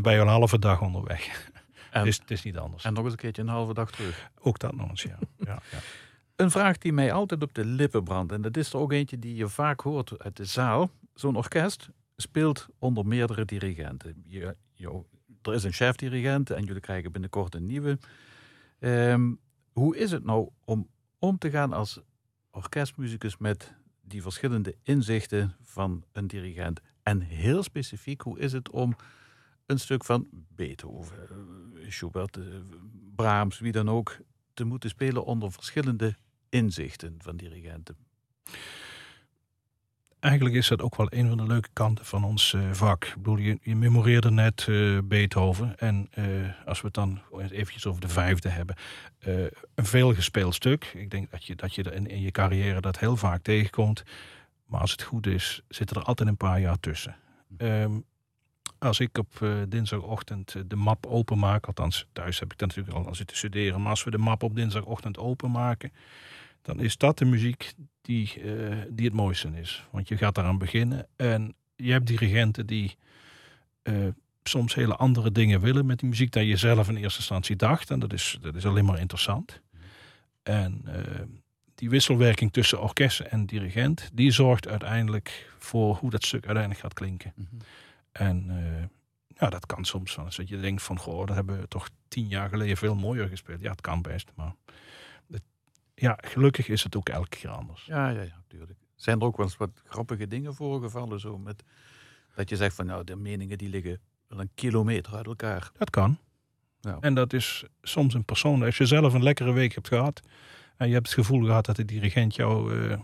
Speaker 2: ben je een halve dag onderweg.
Speaker 1: En, <laughs>
Speaker 2: Het is, het is niet anders.
Speaker 1: en nog eens een keertje een halve dag terug.
Speaker 2: ook dat nog eens, ja. ja, ja.
Speaker 1: Een vraag die mij altijd op de lippen brandt. En dat is er ook eentje die je vaak hoort uit de zaal. Zo'n orkest speelt onder meerdere dirigenten. Je, er is een chefdirigent en jullie krijgen binnenkort een nieuwe. Ehm, hoe is het nou om om te gaan als orkestmuzikus met die verschillende inzichten van een dirigent? En heel specifiek, hoe is het om een stuk van Beethoven, Schubert, eh, Brahms, wie dan ook, te moeten spelen onder verschillende inzichten van dirigenten?
Speaker 2: Eigenlijk is dat ook wel een van de leuke kanten van ons eh, vak. Ik bedoel, je, je memoreerde net eh, Beethoven. En eh, als we het dan eventjes over de vijfde hebben. een veelgespeeld stuk. Ik denk dat je, dat je in, in je carrière dat heel vaak tegenkomt. Maar als het goed is, zitten er altijd een paar jaar tussen. Ehm, als ik op eh, dinsdagochtend eh, de map openmaak, althans thuis heb ik dat natuurlijk al al zitten studeren, maar als we de map op dinsdagochtend openmaken, dan is dat de muziek die, eh, die het mooiste is. Want je gaat daaraan beginnen en je hebt dirigenten die soms hele andere dingen willen met die muziek dan je zelf in eerste instantie dacht. En dat is, dat is alleen maar interessant. En die wisselwerking tussen orkest en dirigent, die zorgt uiteindelijk voor hoe dat stuk uiteindelijk gaat klinken. En eh, ja, dat kan soms wel eens. Dat je denkt van, goh, dat hebben we toch tien jaar geleden veel mooier gespeeld. Ja, het kan best, maar het- ja, gelukkig is het ook elke keer anders.
Speaker 1: Ja, ja, ja, natuurlijk. Zijn er ook wel eens wat grappige dingen voorgevallen? Zo met, dat je zegt van nou, de meningen die liggen wel een kilometer uit elkaar.
Speaker 2: Dat kan.
Speaker 1: Ja.
Speaker 2: En dat is soms een persoon. Als je zelf een lekkere week hebt gehad en je hebt het gevoel gehad dat de dirigent jou eh,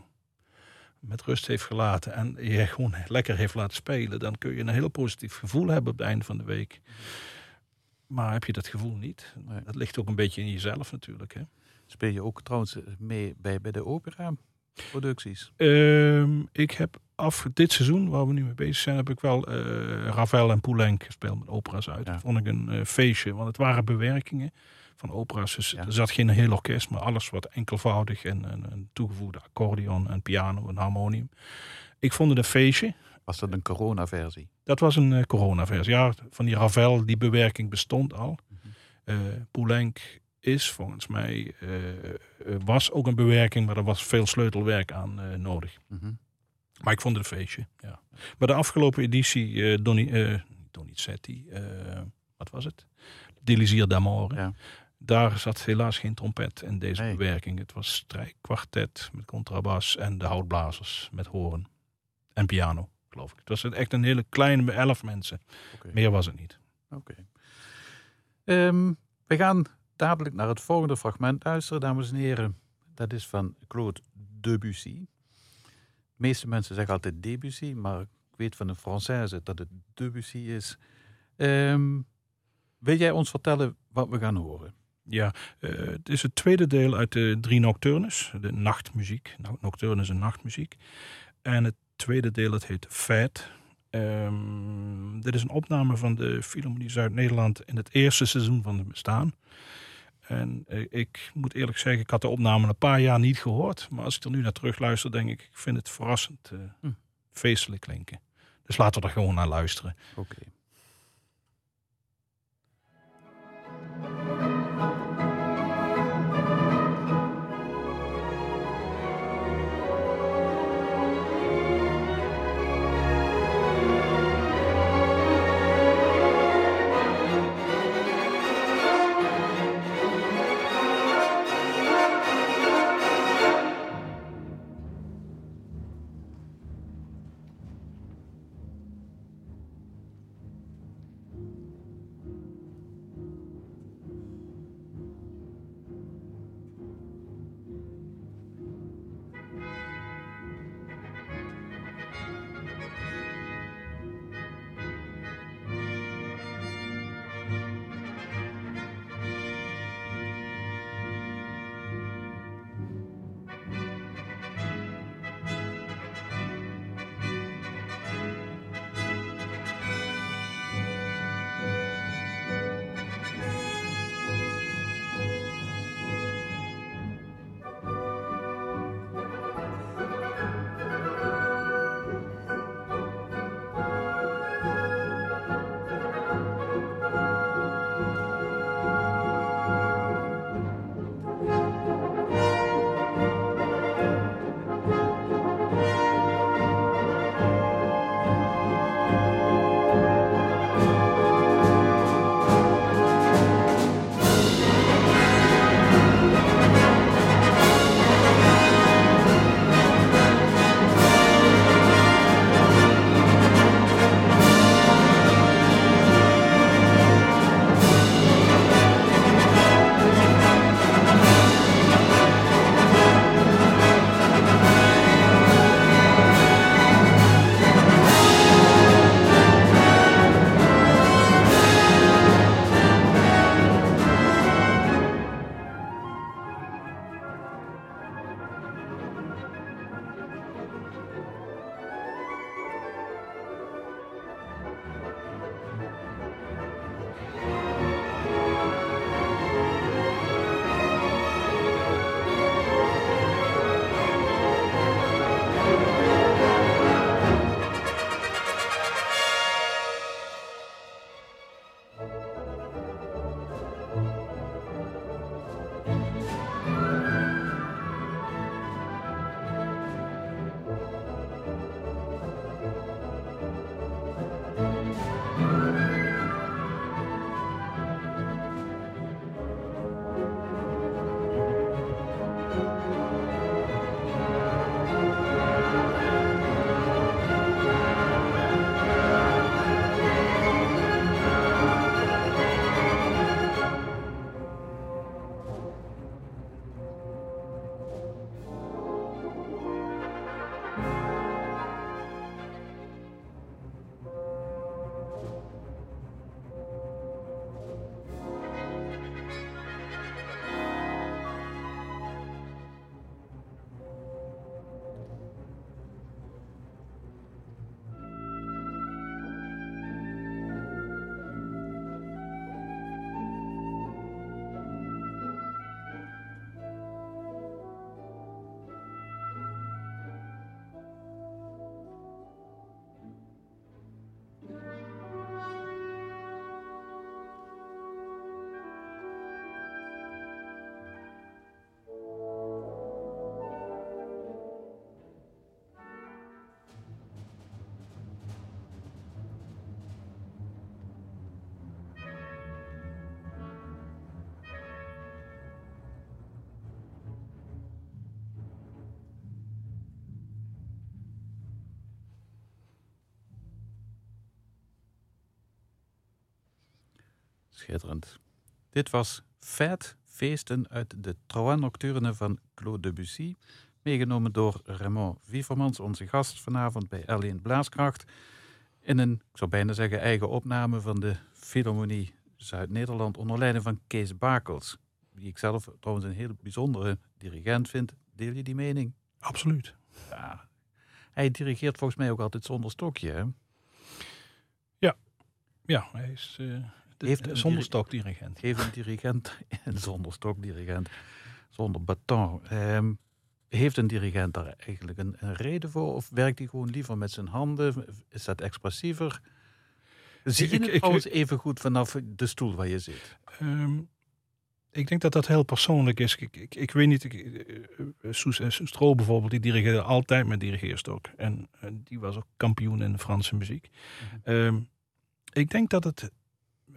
Speaker 2: met rust heeft gelaten en je gewoon lekker heeft laten spelen, dan kun je een heel positief gevoel hebben op het einde van de week. Maar heb je dat gevoel niet?
Speaker 1: Nee.
Speaker 2: Dat ligt ook een beetje in jezelf natuurlijk. Hè?
Speaker 1: Speel je ook trouwens mee bij, bij de opera-producties?
Speaker 2: Ehm, ik heb af dit seizoen, waar we nu mee bezig zijn, heb ik wel eh, Ravel en Poulenc gespeeld met opera's uit.
Speaker 1: Ja.
Speaker 2: Dat vond ik een eh, feestje, want het waren bewerkingen van opera's. Dus
Speaker 1: Ja.
Speaker 2: er zat geen heel orkest, maar alles wat enkelvoudig en een, toegevoegde accordeon en piano en harmonium. Ik vond het een feestje.
Speaker 1: Was dat een corona-versie?
Speaker 2: Dat was een eh, corona-versie. Ja, van die Ravel, die bewerking bestond al. Eh Poulenc is volgens mij, eh, was ook een bewerking, maar er was veel sleutelwerk aan nodig.
Speaker 1: Mhm.
Speaker 2: Maar ik vond het een feestje. Ja. Bij de afgelopen editie, Donny, Donizetti, wat was het? Délisier d'Amore.
Speaker 1: Ja.
Speaker 2: Daar zat helaas geen trompet in deze bewerking. Het was strijkkwartet met contrabas en de houtblazers met hoorn. En piano, geloof ik. Het was echt een hele kleine, elf mensen. Meer was het niet.
Speaker 1: Oké. Ehm, we gaan dadelijk naar het volgende fragment luisteren, dames en heren. Dat is van Claude Debussy. De meeste mensen zeggen altijd Debussy, maar ik weet van de Française dat het Debussy is. Ehm, wil jij ons vertellen wat we gaan horen?
Speaker 2: Ja, eh, het is het tweede deel uit de drie nocturnes, de nachtmuziek. Nou, nocturne is een nachtmuziek. En het tweede deel, het heet Feit. Ehm, dit is een opname van de Philharmonie Zuid-Nederland in het eerste seizoen van het bestaan. En eh, ik moet eerlijk zeggen, ik had de opname een paar jaar niet gehoord. Maar als ik er nu naar terug luister, denk ik, ik vind het verrassend eh,
Speaker 1: Hm.
Speaker 2: feestelijk klinken. Dus laten we er gewoon naar luisteren.
Speaker 1: Oké. Schitterend. Dit was Fête, feesten uit de Trois Nocturne van Claude Debussy. Meegenomen door Raymond Wievermans, onze gast vanavond bij L1 Blaaskracht. In een, ik zou bijna zeggen, eigen opname van de Philharmonie Zuid-Nederland onder leiding van Kees Bakels. Die ik zelf trouwens een heel bijzondere dirigent vind. Deel je die mening?
Speaker 2: Absoluut.
Speaker 1: Ja. Hij dirigeert volgens mij ook altijd zonder stokje. Hè?
Speaker 2: Ja, hij is eh,
Speaker 1: Heeft een
Speaker 2: zonder
Speaker 1: diri-
Speaker 2: stokdirigent.
Speaker 1: Geef een dirigent, <laughs> en zonder stokdirigent, zonder baton. Ehm, heeft een dirigent daar eigenlijk een, een reden voor? Of werkt hij gewoon liever met zijn handen? Is dat expressiever? Zie je het trouwens even goed vanaf de stoel waar je zit?
Speaker 2: Ehm, ik denk dat dat heel persoonlijk is. Ik, ik, ik weet niet, ik, eh, eh, Soes en Stro bijvoorbeeld, die dirigeerde altijd met dirigeerstok. En, die was ook kampioen in de Franse muziek.
Speaker 1: Mhm.
Speaker 2: Ehm, ik denk dat het,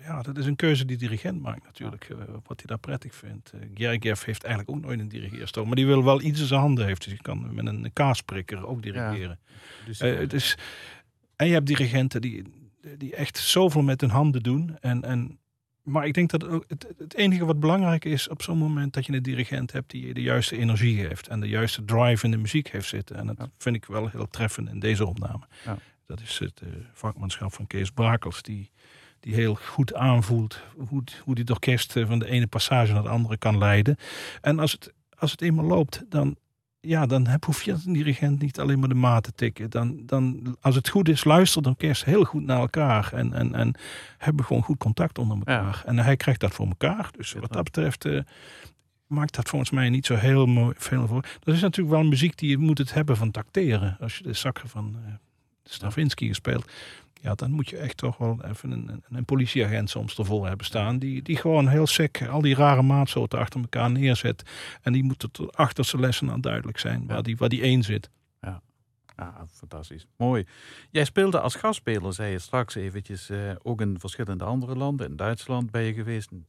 Speaker 2: ja, dat is een keuze die de dirigent maakt natuurlijk, eh, wat hij daar prettig vindt. Uh, Gergiev heeft eigenlijk ook nooit een dirigeerstok, maar die wil wel iets in zijn handen heeft. Dus je kan met een kaasprikker ook dirigeren.
Speaker 1: Dus,
Speaker 2: Eh, het is, en je hebt dirigenten die, die echt zoveel met hun handen doen. En, en, maar ik denk dat het, het enige wat belangrijk is op zo'n moment dat je een dirigent hebt die de juiste energie geeft. En de juiste drive in de muziek heeft zitten. En dat
Speaker 1: Ja.
Speaker 2: vind ik wel heel treffend in deze opname.
Speaker 1: Ja.
Speaker 2: Dat is het eh, vakmanschap van Kees Brakels. Die, die heel goed aanvoelt hoe, hoe die het orkest eh, van de ene passage naar de andere kan leiden. En als het, als het eenmaal loopt, dan, ja, dan heb, hoef je als een dirigent niet alleen maar de maat te tikken. Dan, dan, als het goed is, luistert het orkest heel goed naar elkaar. En, en, en hebben gewoon goed contact onder elkaar. En hij krijgt dat voor elkaar. Dus wat dat betreft eh, maakt dat volgens mij niet zo heel mooi, veel voor. Dat is natuurlijk wel muziek die je moet het hebben van tacteren. Als je de zakken van eh, Stravinsky gespeeld. Ja, dan moet je echt toch wel even een, een, een politieagent soms ervoor hebben staan. Die, die gewoon heel sec al die rare maatsoorten achter elkaar neerzet. En die moeten tot achter zijn lessen aan duidelijk zijn. Waar,
Speaker 1: Ja.
Speaker 2: die, waar die één zit.
Speaker 1: Ah, fantastisch. Mooi. Jij speelde als gastspeler, zei je straks eventjes, eh, ook in verschillende andere landen. In Duitsland ben je geweest, in,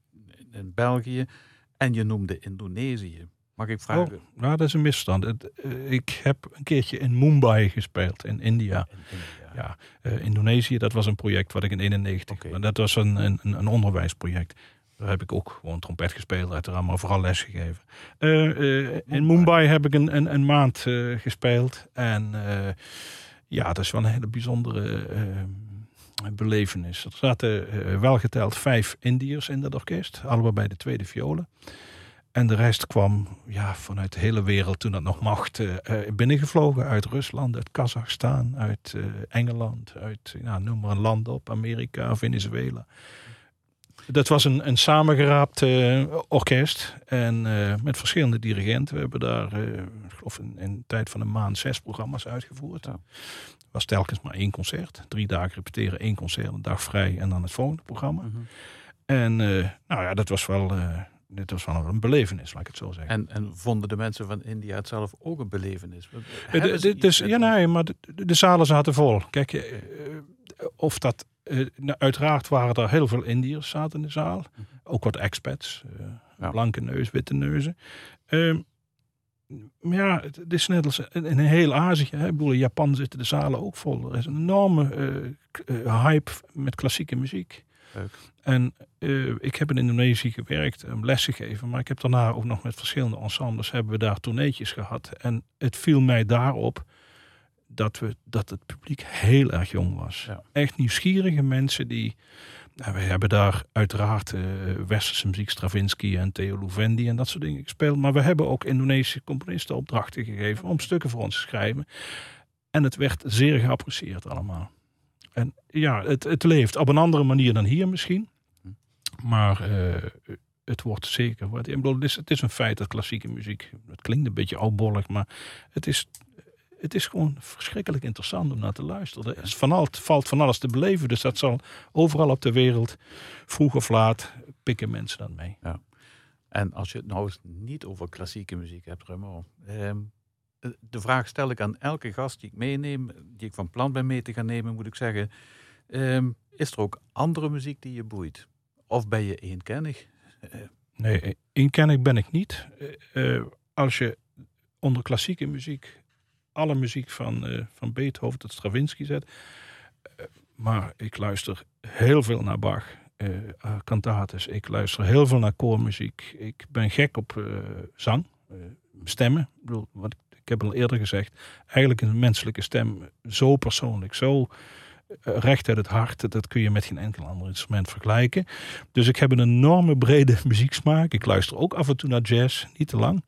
Speaker 1: in België. En je noemde Indonesië. Mag ik vragen?
Speaker 2: Oh, nou, dat is een misstand. Het, eh, ik heb een keertje in Mumbai gespeeld, in India.
Speaker 1: In India.
Speaker 2: Ja, eh, Indonesië, dat was een project wat ik in 91.
Speaker 1: Oké.
Speaker 2: maar Dat was een, een, een onderwijsproject. Daar heb ik ook gewoon trompet gespeeld, uiteraard, maar vooral les gegeven. Eh, in Mumbai heb ik een, een, een maand gespeeld. En ja, dat is wel een hele bijzondere belevenis. Er zaten wel geteld vijf Indiërs in dat orkest, allebei bij de tweede violen. En de rest kwam ja, vanuit de hele wereld, toen dat nog mocht, eh, eh, binnengevlogen. Uit Rusland, uit Kazachstan, uit eh, Engeland, uit, ja, noem maar een land op, Amerika, Venezuela. Dat was een, een samengeraapt orkest en met verschillende dirigenten. We hebben daar, ik geloof in, in de tijd van een maand, zes programma's uitgevoerd.
Speaker 1: Ja.
Speaker 2: was telkens maar één concert. Drie dagen repeteren, één concert, een dag vrij en dan het volgende programma.
Speaker 1: Mhm.
Speaker 2: En nou ja, dat was wel, dit was wel een belevenis, laat ik het zo zeggen.
Speaker 1: En, en vonden de mensen van India het zelf ook een belevenis?
Speaker 2: Eh, de- de- dus, ja, nee, maar de, de- zalen zaten vol. Kijk, eh, eh, of dat. nou, uiteraard waren er heel veel Indiërs zaten in de zaal.
Speaker 1: Mhm.
Speaker 2: Ook wat expats.
Speaker 1: Ja.
Speaker 2: Blanke neus, witte neuzen. Ehm, maar ja, het, is net als in, heel Azië. Hè. Ik bedoel, in Japan zitten de zalen ook vol. Er is een enorme hype met klassieke muziek.
Speaker 1: Leuk.
Speaker 2: En eh, ik heb in Indonesië gewerkt, um, lessen gegeven. Maar ik heb daarna ook nog met verschillende ensembles hebben we daar tourneetjes gehad. En het viel mij daarop dat, we, dat het publiek heel erg jong was.
Speaker 1: Ja.
Speaker 2: Echt nieuwsgierige mensen die... Nou, we hebben daar uiteraard eh westerse muziek, Stravinsky en Theo Louvendi en dat soort dingen gespeeld. Maar we hebben ook Indonesische componisten opdrachten gegeven om stukken voor ons te schrijven. En het werd zeer geapprecieerd allemaal. En ja, het, het leeft op een andere manier dan hier misschien. Maar eh, het wordt zeker. wat- het, is, het is een feit dat klassieke muziek. Het klinkt een beetje oudbollig, maar het is, het is gewoon verschrikkelijk interessant om naar te luisteren. Er van al, valt van alles te beleven. Dus dat zal overal op de wereld, vroeg of laat, pikken mensen dan mee.
Speaker 1: En als je het nou eens niet over klassieke muziek hebt, Remo. ehm, eh, de vraag stel ik aan elke gast die ik meeneem, die ik van plan ben mee te gaan nemen, moet ik zeggen. ehm, is er ook andere muziek die je boeit? Of ben je eenkennig? Eh,
Speaker 2: Nee, inkennig ben ik niet. Eh, eh, als je onder klassieke muziek alle muziek van, eh, van Beethoven tot Stravinsky zet. eh, maar ik luister heel veel naar Bach. eh, eh, kantates. Ik luister heel veel naar koormuziek. Ik ben gek op eh, zang, eh, stemmen. Ik, bedoel, wat, ik- ik heb al eerder gezegd, eigenlijk een menselijke stem zo persoonlijk, zo eh, recht uit het hart. Dat kun je met geen enkel ander instrument vergelijken. Dus ik heb een enorme brede <laughs> muzieksmaak. Ik luister ook af en toe naar jazz, niet te lang.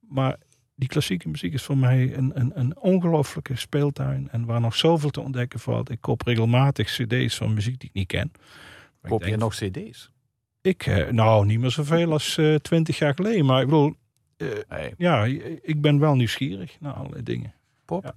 Speaker 2: Maar die klassieke muziek is voor mij een, een, een ongelooflijke speeltuin. En waar nog zoveel te ontdekken valt. Ik koop regelmatig cd's van muziek die ik niet ken. Maar
Speaker 1: Koop je
Speaker 2: denk,
Speaker 1: nog cd's?
Speaker 2: Ik, eh, nou, niet meer zoveel als eh, twintig jaar geleden. Maar ik bedoel,
Speaker 1: Nee.
Speaker 2: ja, ik ben wel nieuwsgierig naar allerlei dingen.
Speaker 1: Pop?
Speaker 2: Ja.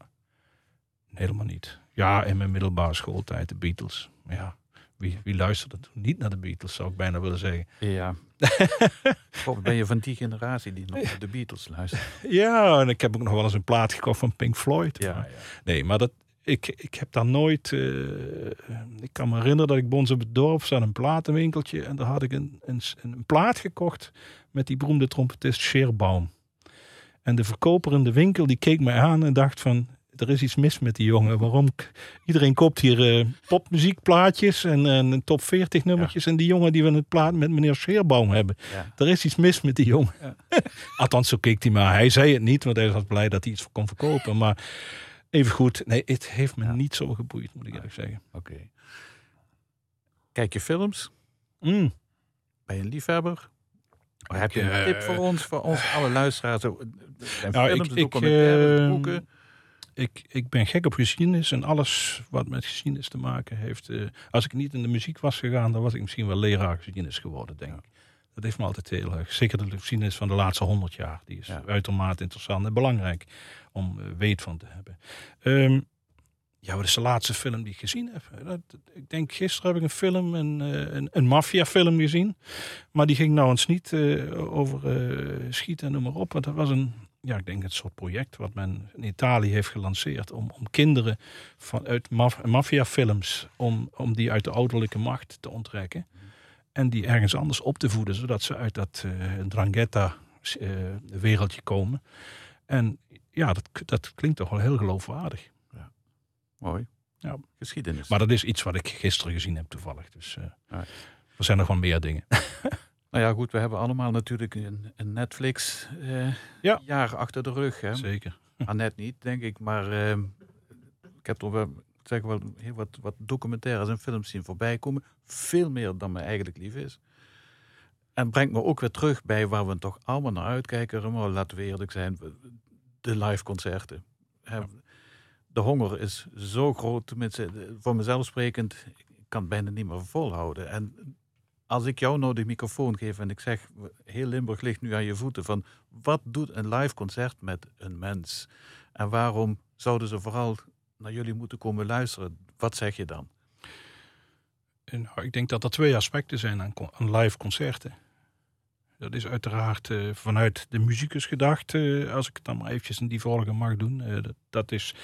Speaker 2: Helemaal niet. Ja, in mijn middelbare schooltijd de Beatles. Maar Ja, wie, wie luisterde toen niet naar de Beatles, zou ik bijna willen zeggen.
Speaker 1: Ja. <laughs> Of ben je van die generatie die nog naar de Beatles luistert?
Speaker 2: Ja, en ik heb ook nog wel eens een plaat gekocht van Pink Floyd.
Speaker 1: Ja.
Speaker 2: Nee, maar dat, ik, ik heb daar nooit... eh, ik kan me herinneren dat ik bij ons op het dorp zat een platenwinkeltje. En daar had ik een, een, een plaat gekocht met die beroemde trompetist Scherbaum. En de verkoper in de winkel die keek mij aan en dacht van... Er is iets mis met die jongen. Waarom? Iedereen koopt hier eh, popmuziekplaatjes en, top 40 nummertjes. En die jongen die wil het plaat met meneer Scherbaum hebben.
Speaker 1: Ja.
Speaker 2: Er is iets mis met die jongen.
Speaker 1: Ja. <laughs>
Speaker 2: Althans, zo keek hij maar. Hij zei het niet, want hij was blij dat hij iets kon verkopen. Maar even goed, nee, het heeft me
Speaker 1: Ja.
Speaker 2: niet zo geboeid, moet ik eerlijk zeggen.
Speaker 1: Oké. Kijk je films?
Speaker 2: Mm.
Speaker 1: Ben je een liefhebber? Heb je een
Speaker 2: eh,
Speaker 1: tip voor ons, voor ons alle luisteraars? Er
Speaker 2: Nou,
Speaker 1: films,
Speaker 2: ik-
Speaker 1: ik,
Speaker 2: ik,
Speaker 1: documentaires,
Speaker 2: eh,
Speaker 1: boeken.
Speaker 2: Ik, ik ben gek op geschiedenis en alles wat met geschiedenis te maken heeft. eh, als ik niet in de muziek was gegaan, dan was ik misschien wel leraar geschiedenis geworden, denk ik. Dat heeft me altijd heel erg. Zeker de geschiedenis van de laatste honderd jaar. Die is
Speaker 1: Ja.
Speaker 2: uitermate interessant en belangrijk om eh, weet van te hebben. Ehm, ja, wat is de laatste film die ik gezien heb? Dat, ik denk gisteren heb ik een film, een, eh, een, een maffiafilm gezien. Maar die ging nou eens niet eh, over schieten en noem maar op. Want dat was een, ja, ik denk een soort project wat men in Italië heeft gelanceerd. Om, om kinderen vanuit maf maffiafilms, om, om die uit de ouderlijke macht te onttrekken. En die ergens anders op te voeden, zodat ze uit dat eh drangheta eh, wereldje komen. En ja, dat, dat klinkt toch wel heel geloofwaardig.
Speaker 1: Mooi.
Speaker 2: Ja.
Speaker 1: Geschiedenis.
Speaker 2: Maar dat is iets wat ik gisteren gezien heb toevallig. Dus eh,
Speaker 1: Ja.
Speaker 2: er zijn nog wel meer dingen. <laughs>
Speaker 1: nou ja, goed, we hebben allemaal natuurlijk een, een Netflix eh,
Speaker 2: Ja.
Speaker 1: jaar achter de rug. Hè?
Speaker 2: Zeker. <laughs>
Speaker 1: Annette niet, denk ik. Maar ik heb toch wel, zeg wel heel wat, wat documentaires en films zien voorbij komen. Veel meer dan me eigenlijk lief is. En brengt me ook weer terug bij waar we toch allemaal naar uitkijken. Remo, laten we eerlijk zijn. De live concerten. De honger is zo groot. Tenminste, de- voor mezelf sprekend, ik kan het bijna niet meer volhouden. En als ik jou nou de microfoon geef en ik zeg, heel Limburg ligt nu aan je voeten, van wat doet een live concert met een mens? En waarom zouden ze vooral naar jullie moeten komen luisteren? Wat zeg je dan?
Speaker 2: Nou, ik denk dat er twee aspecten zijn aan, live concerten. Dat is uiteraard eh, vanuit de muzikus gedacht, eh, als ik het dan maar eventjes in die volgorde mag doen. Eh, dat, is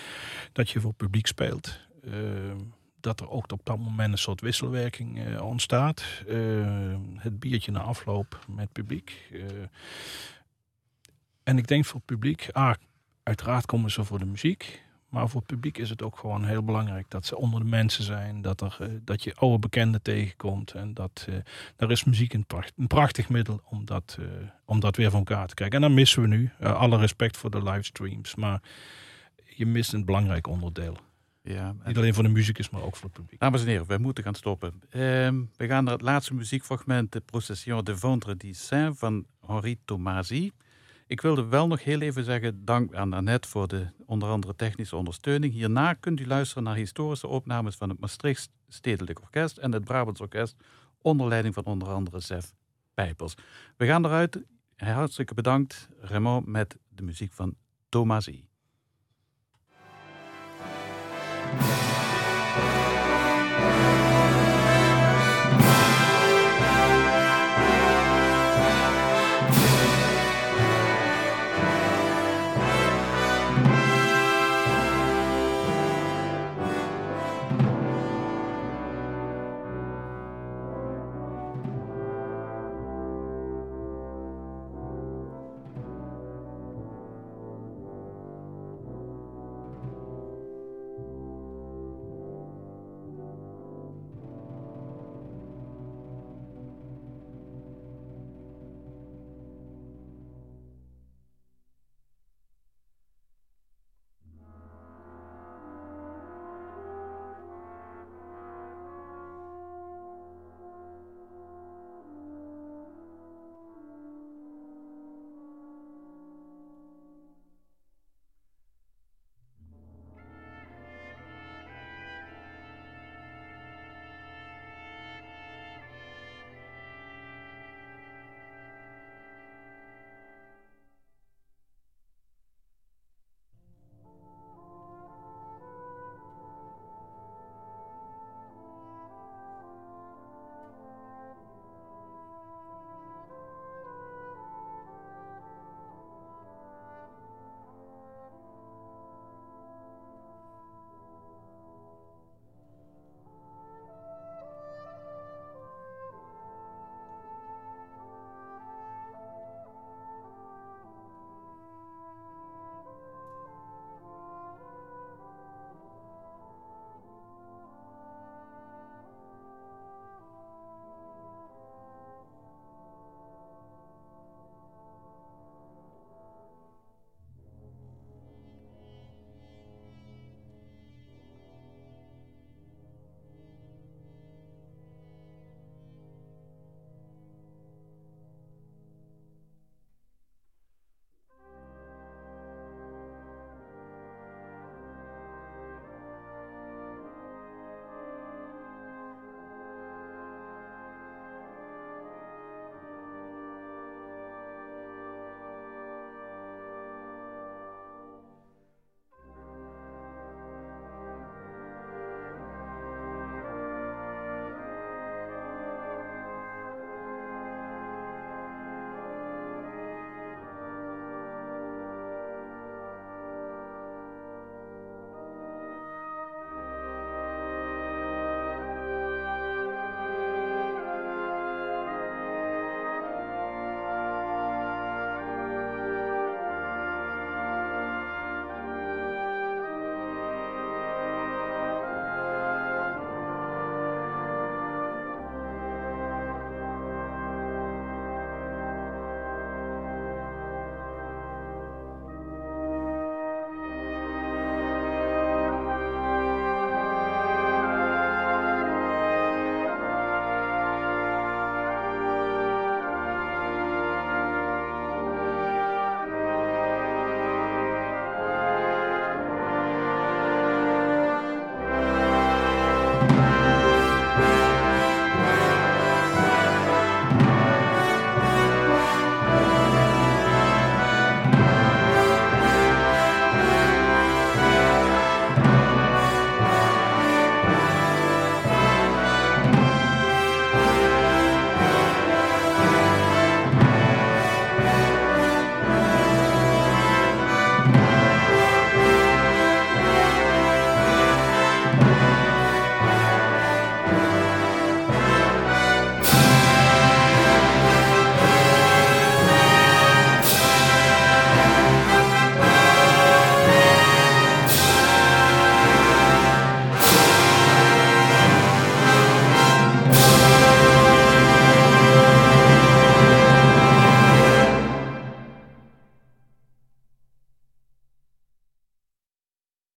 Speaker 2: dat je voor publiek speelt. Eh, dat er ook op dat moment een soort wisselwerking ontstaat. Eh, het biertje na afloop met publiek. En ik denk voor het publiek, ah, uiteraard komen ze voor de muziek. Maar voor het publiek is het ook gewoon heel belangrijk dat ze onder de mensen zijn. Dat, er, eh, dat je oude bekenden tegenkomt. En dat, eh, daar is muziek een, pracht, een prachtig middel om dat, eh, om dat weer van elkaar te krijgen. En dan missen we nu. eh, alle respect voor de livestreams. Maar je mist een belangrijk onderdeel.
Speaker 1: Ja,
Speaker 2: Niet alleen voor de muzikus, maar ook voor het publiek.
Speaker 1: Dames en heren, wij moeten gaan stoppen. Ehm, we gaan naar het laatste muziekfragment, de Procession de Vendredi Saint van Henri Tomasi. Ik wilde wel nog heel even zeggen, dank aan Annette voor de onder andere technische ondersteuning. Hierna kunt u luisteren naar historische opnames van het Maastricht Stedelijk Orkest en het Brabants Orkest onder leiding van onder andere Sef Pijpers. We gaan eruit. Hartstikke bedankt, Raymond, met de muziek van Tomasi.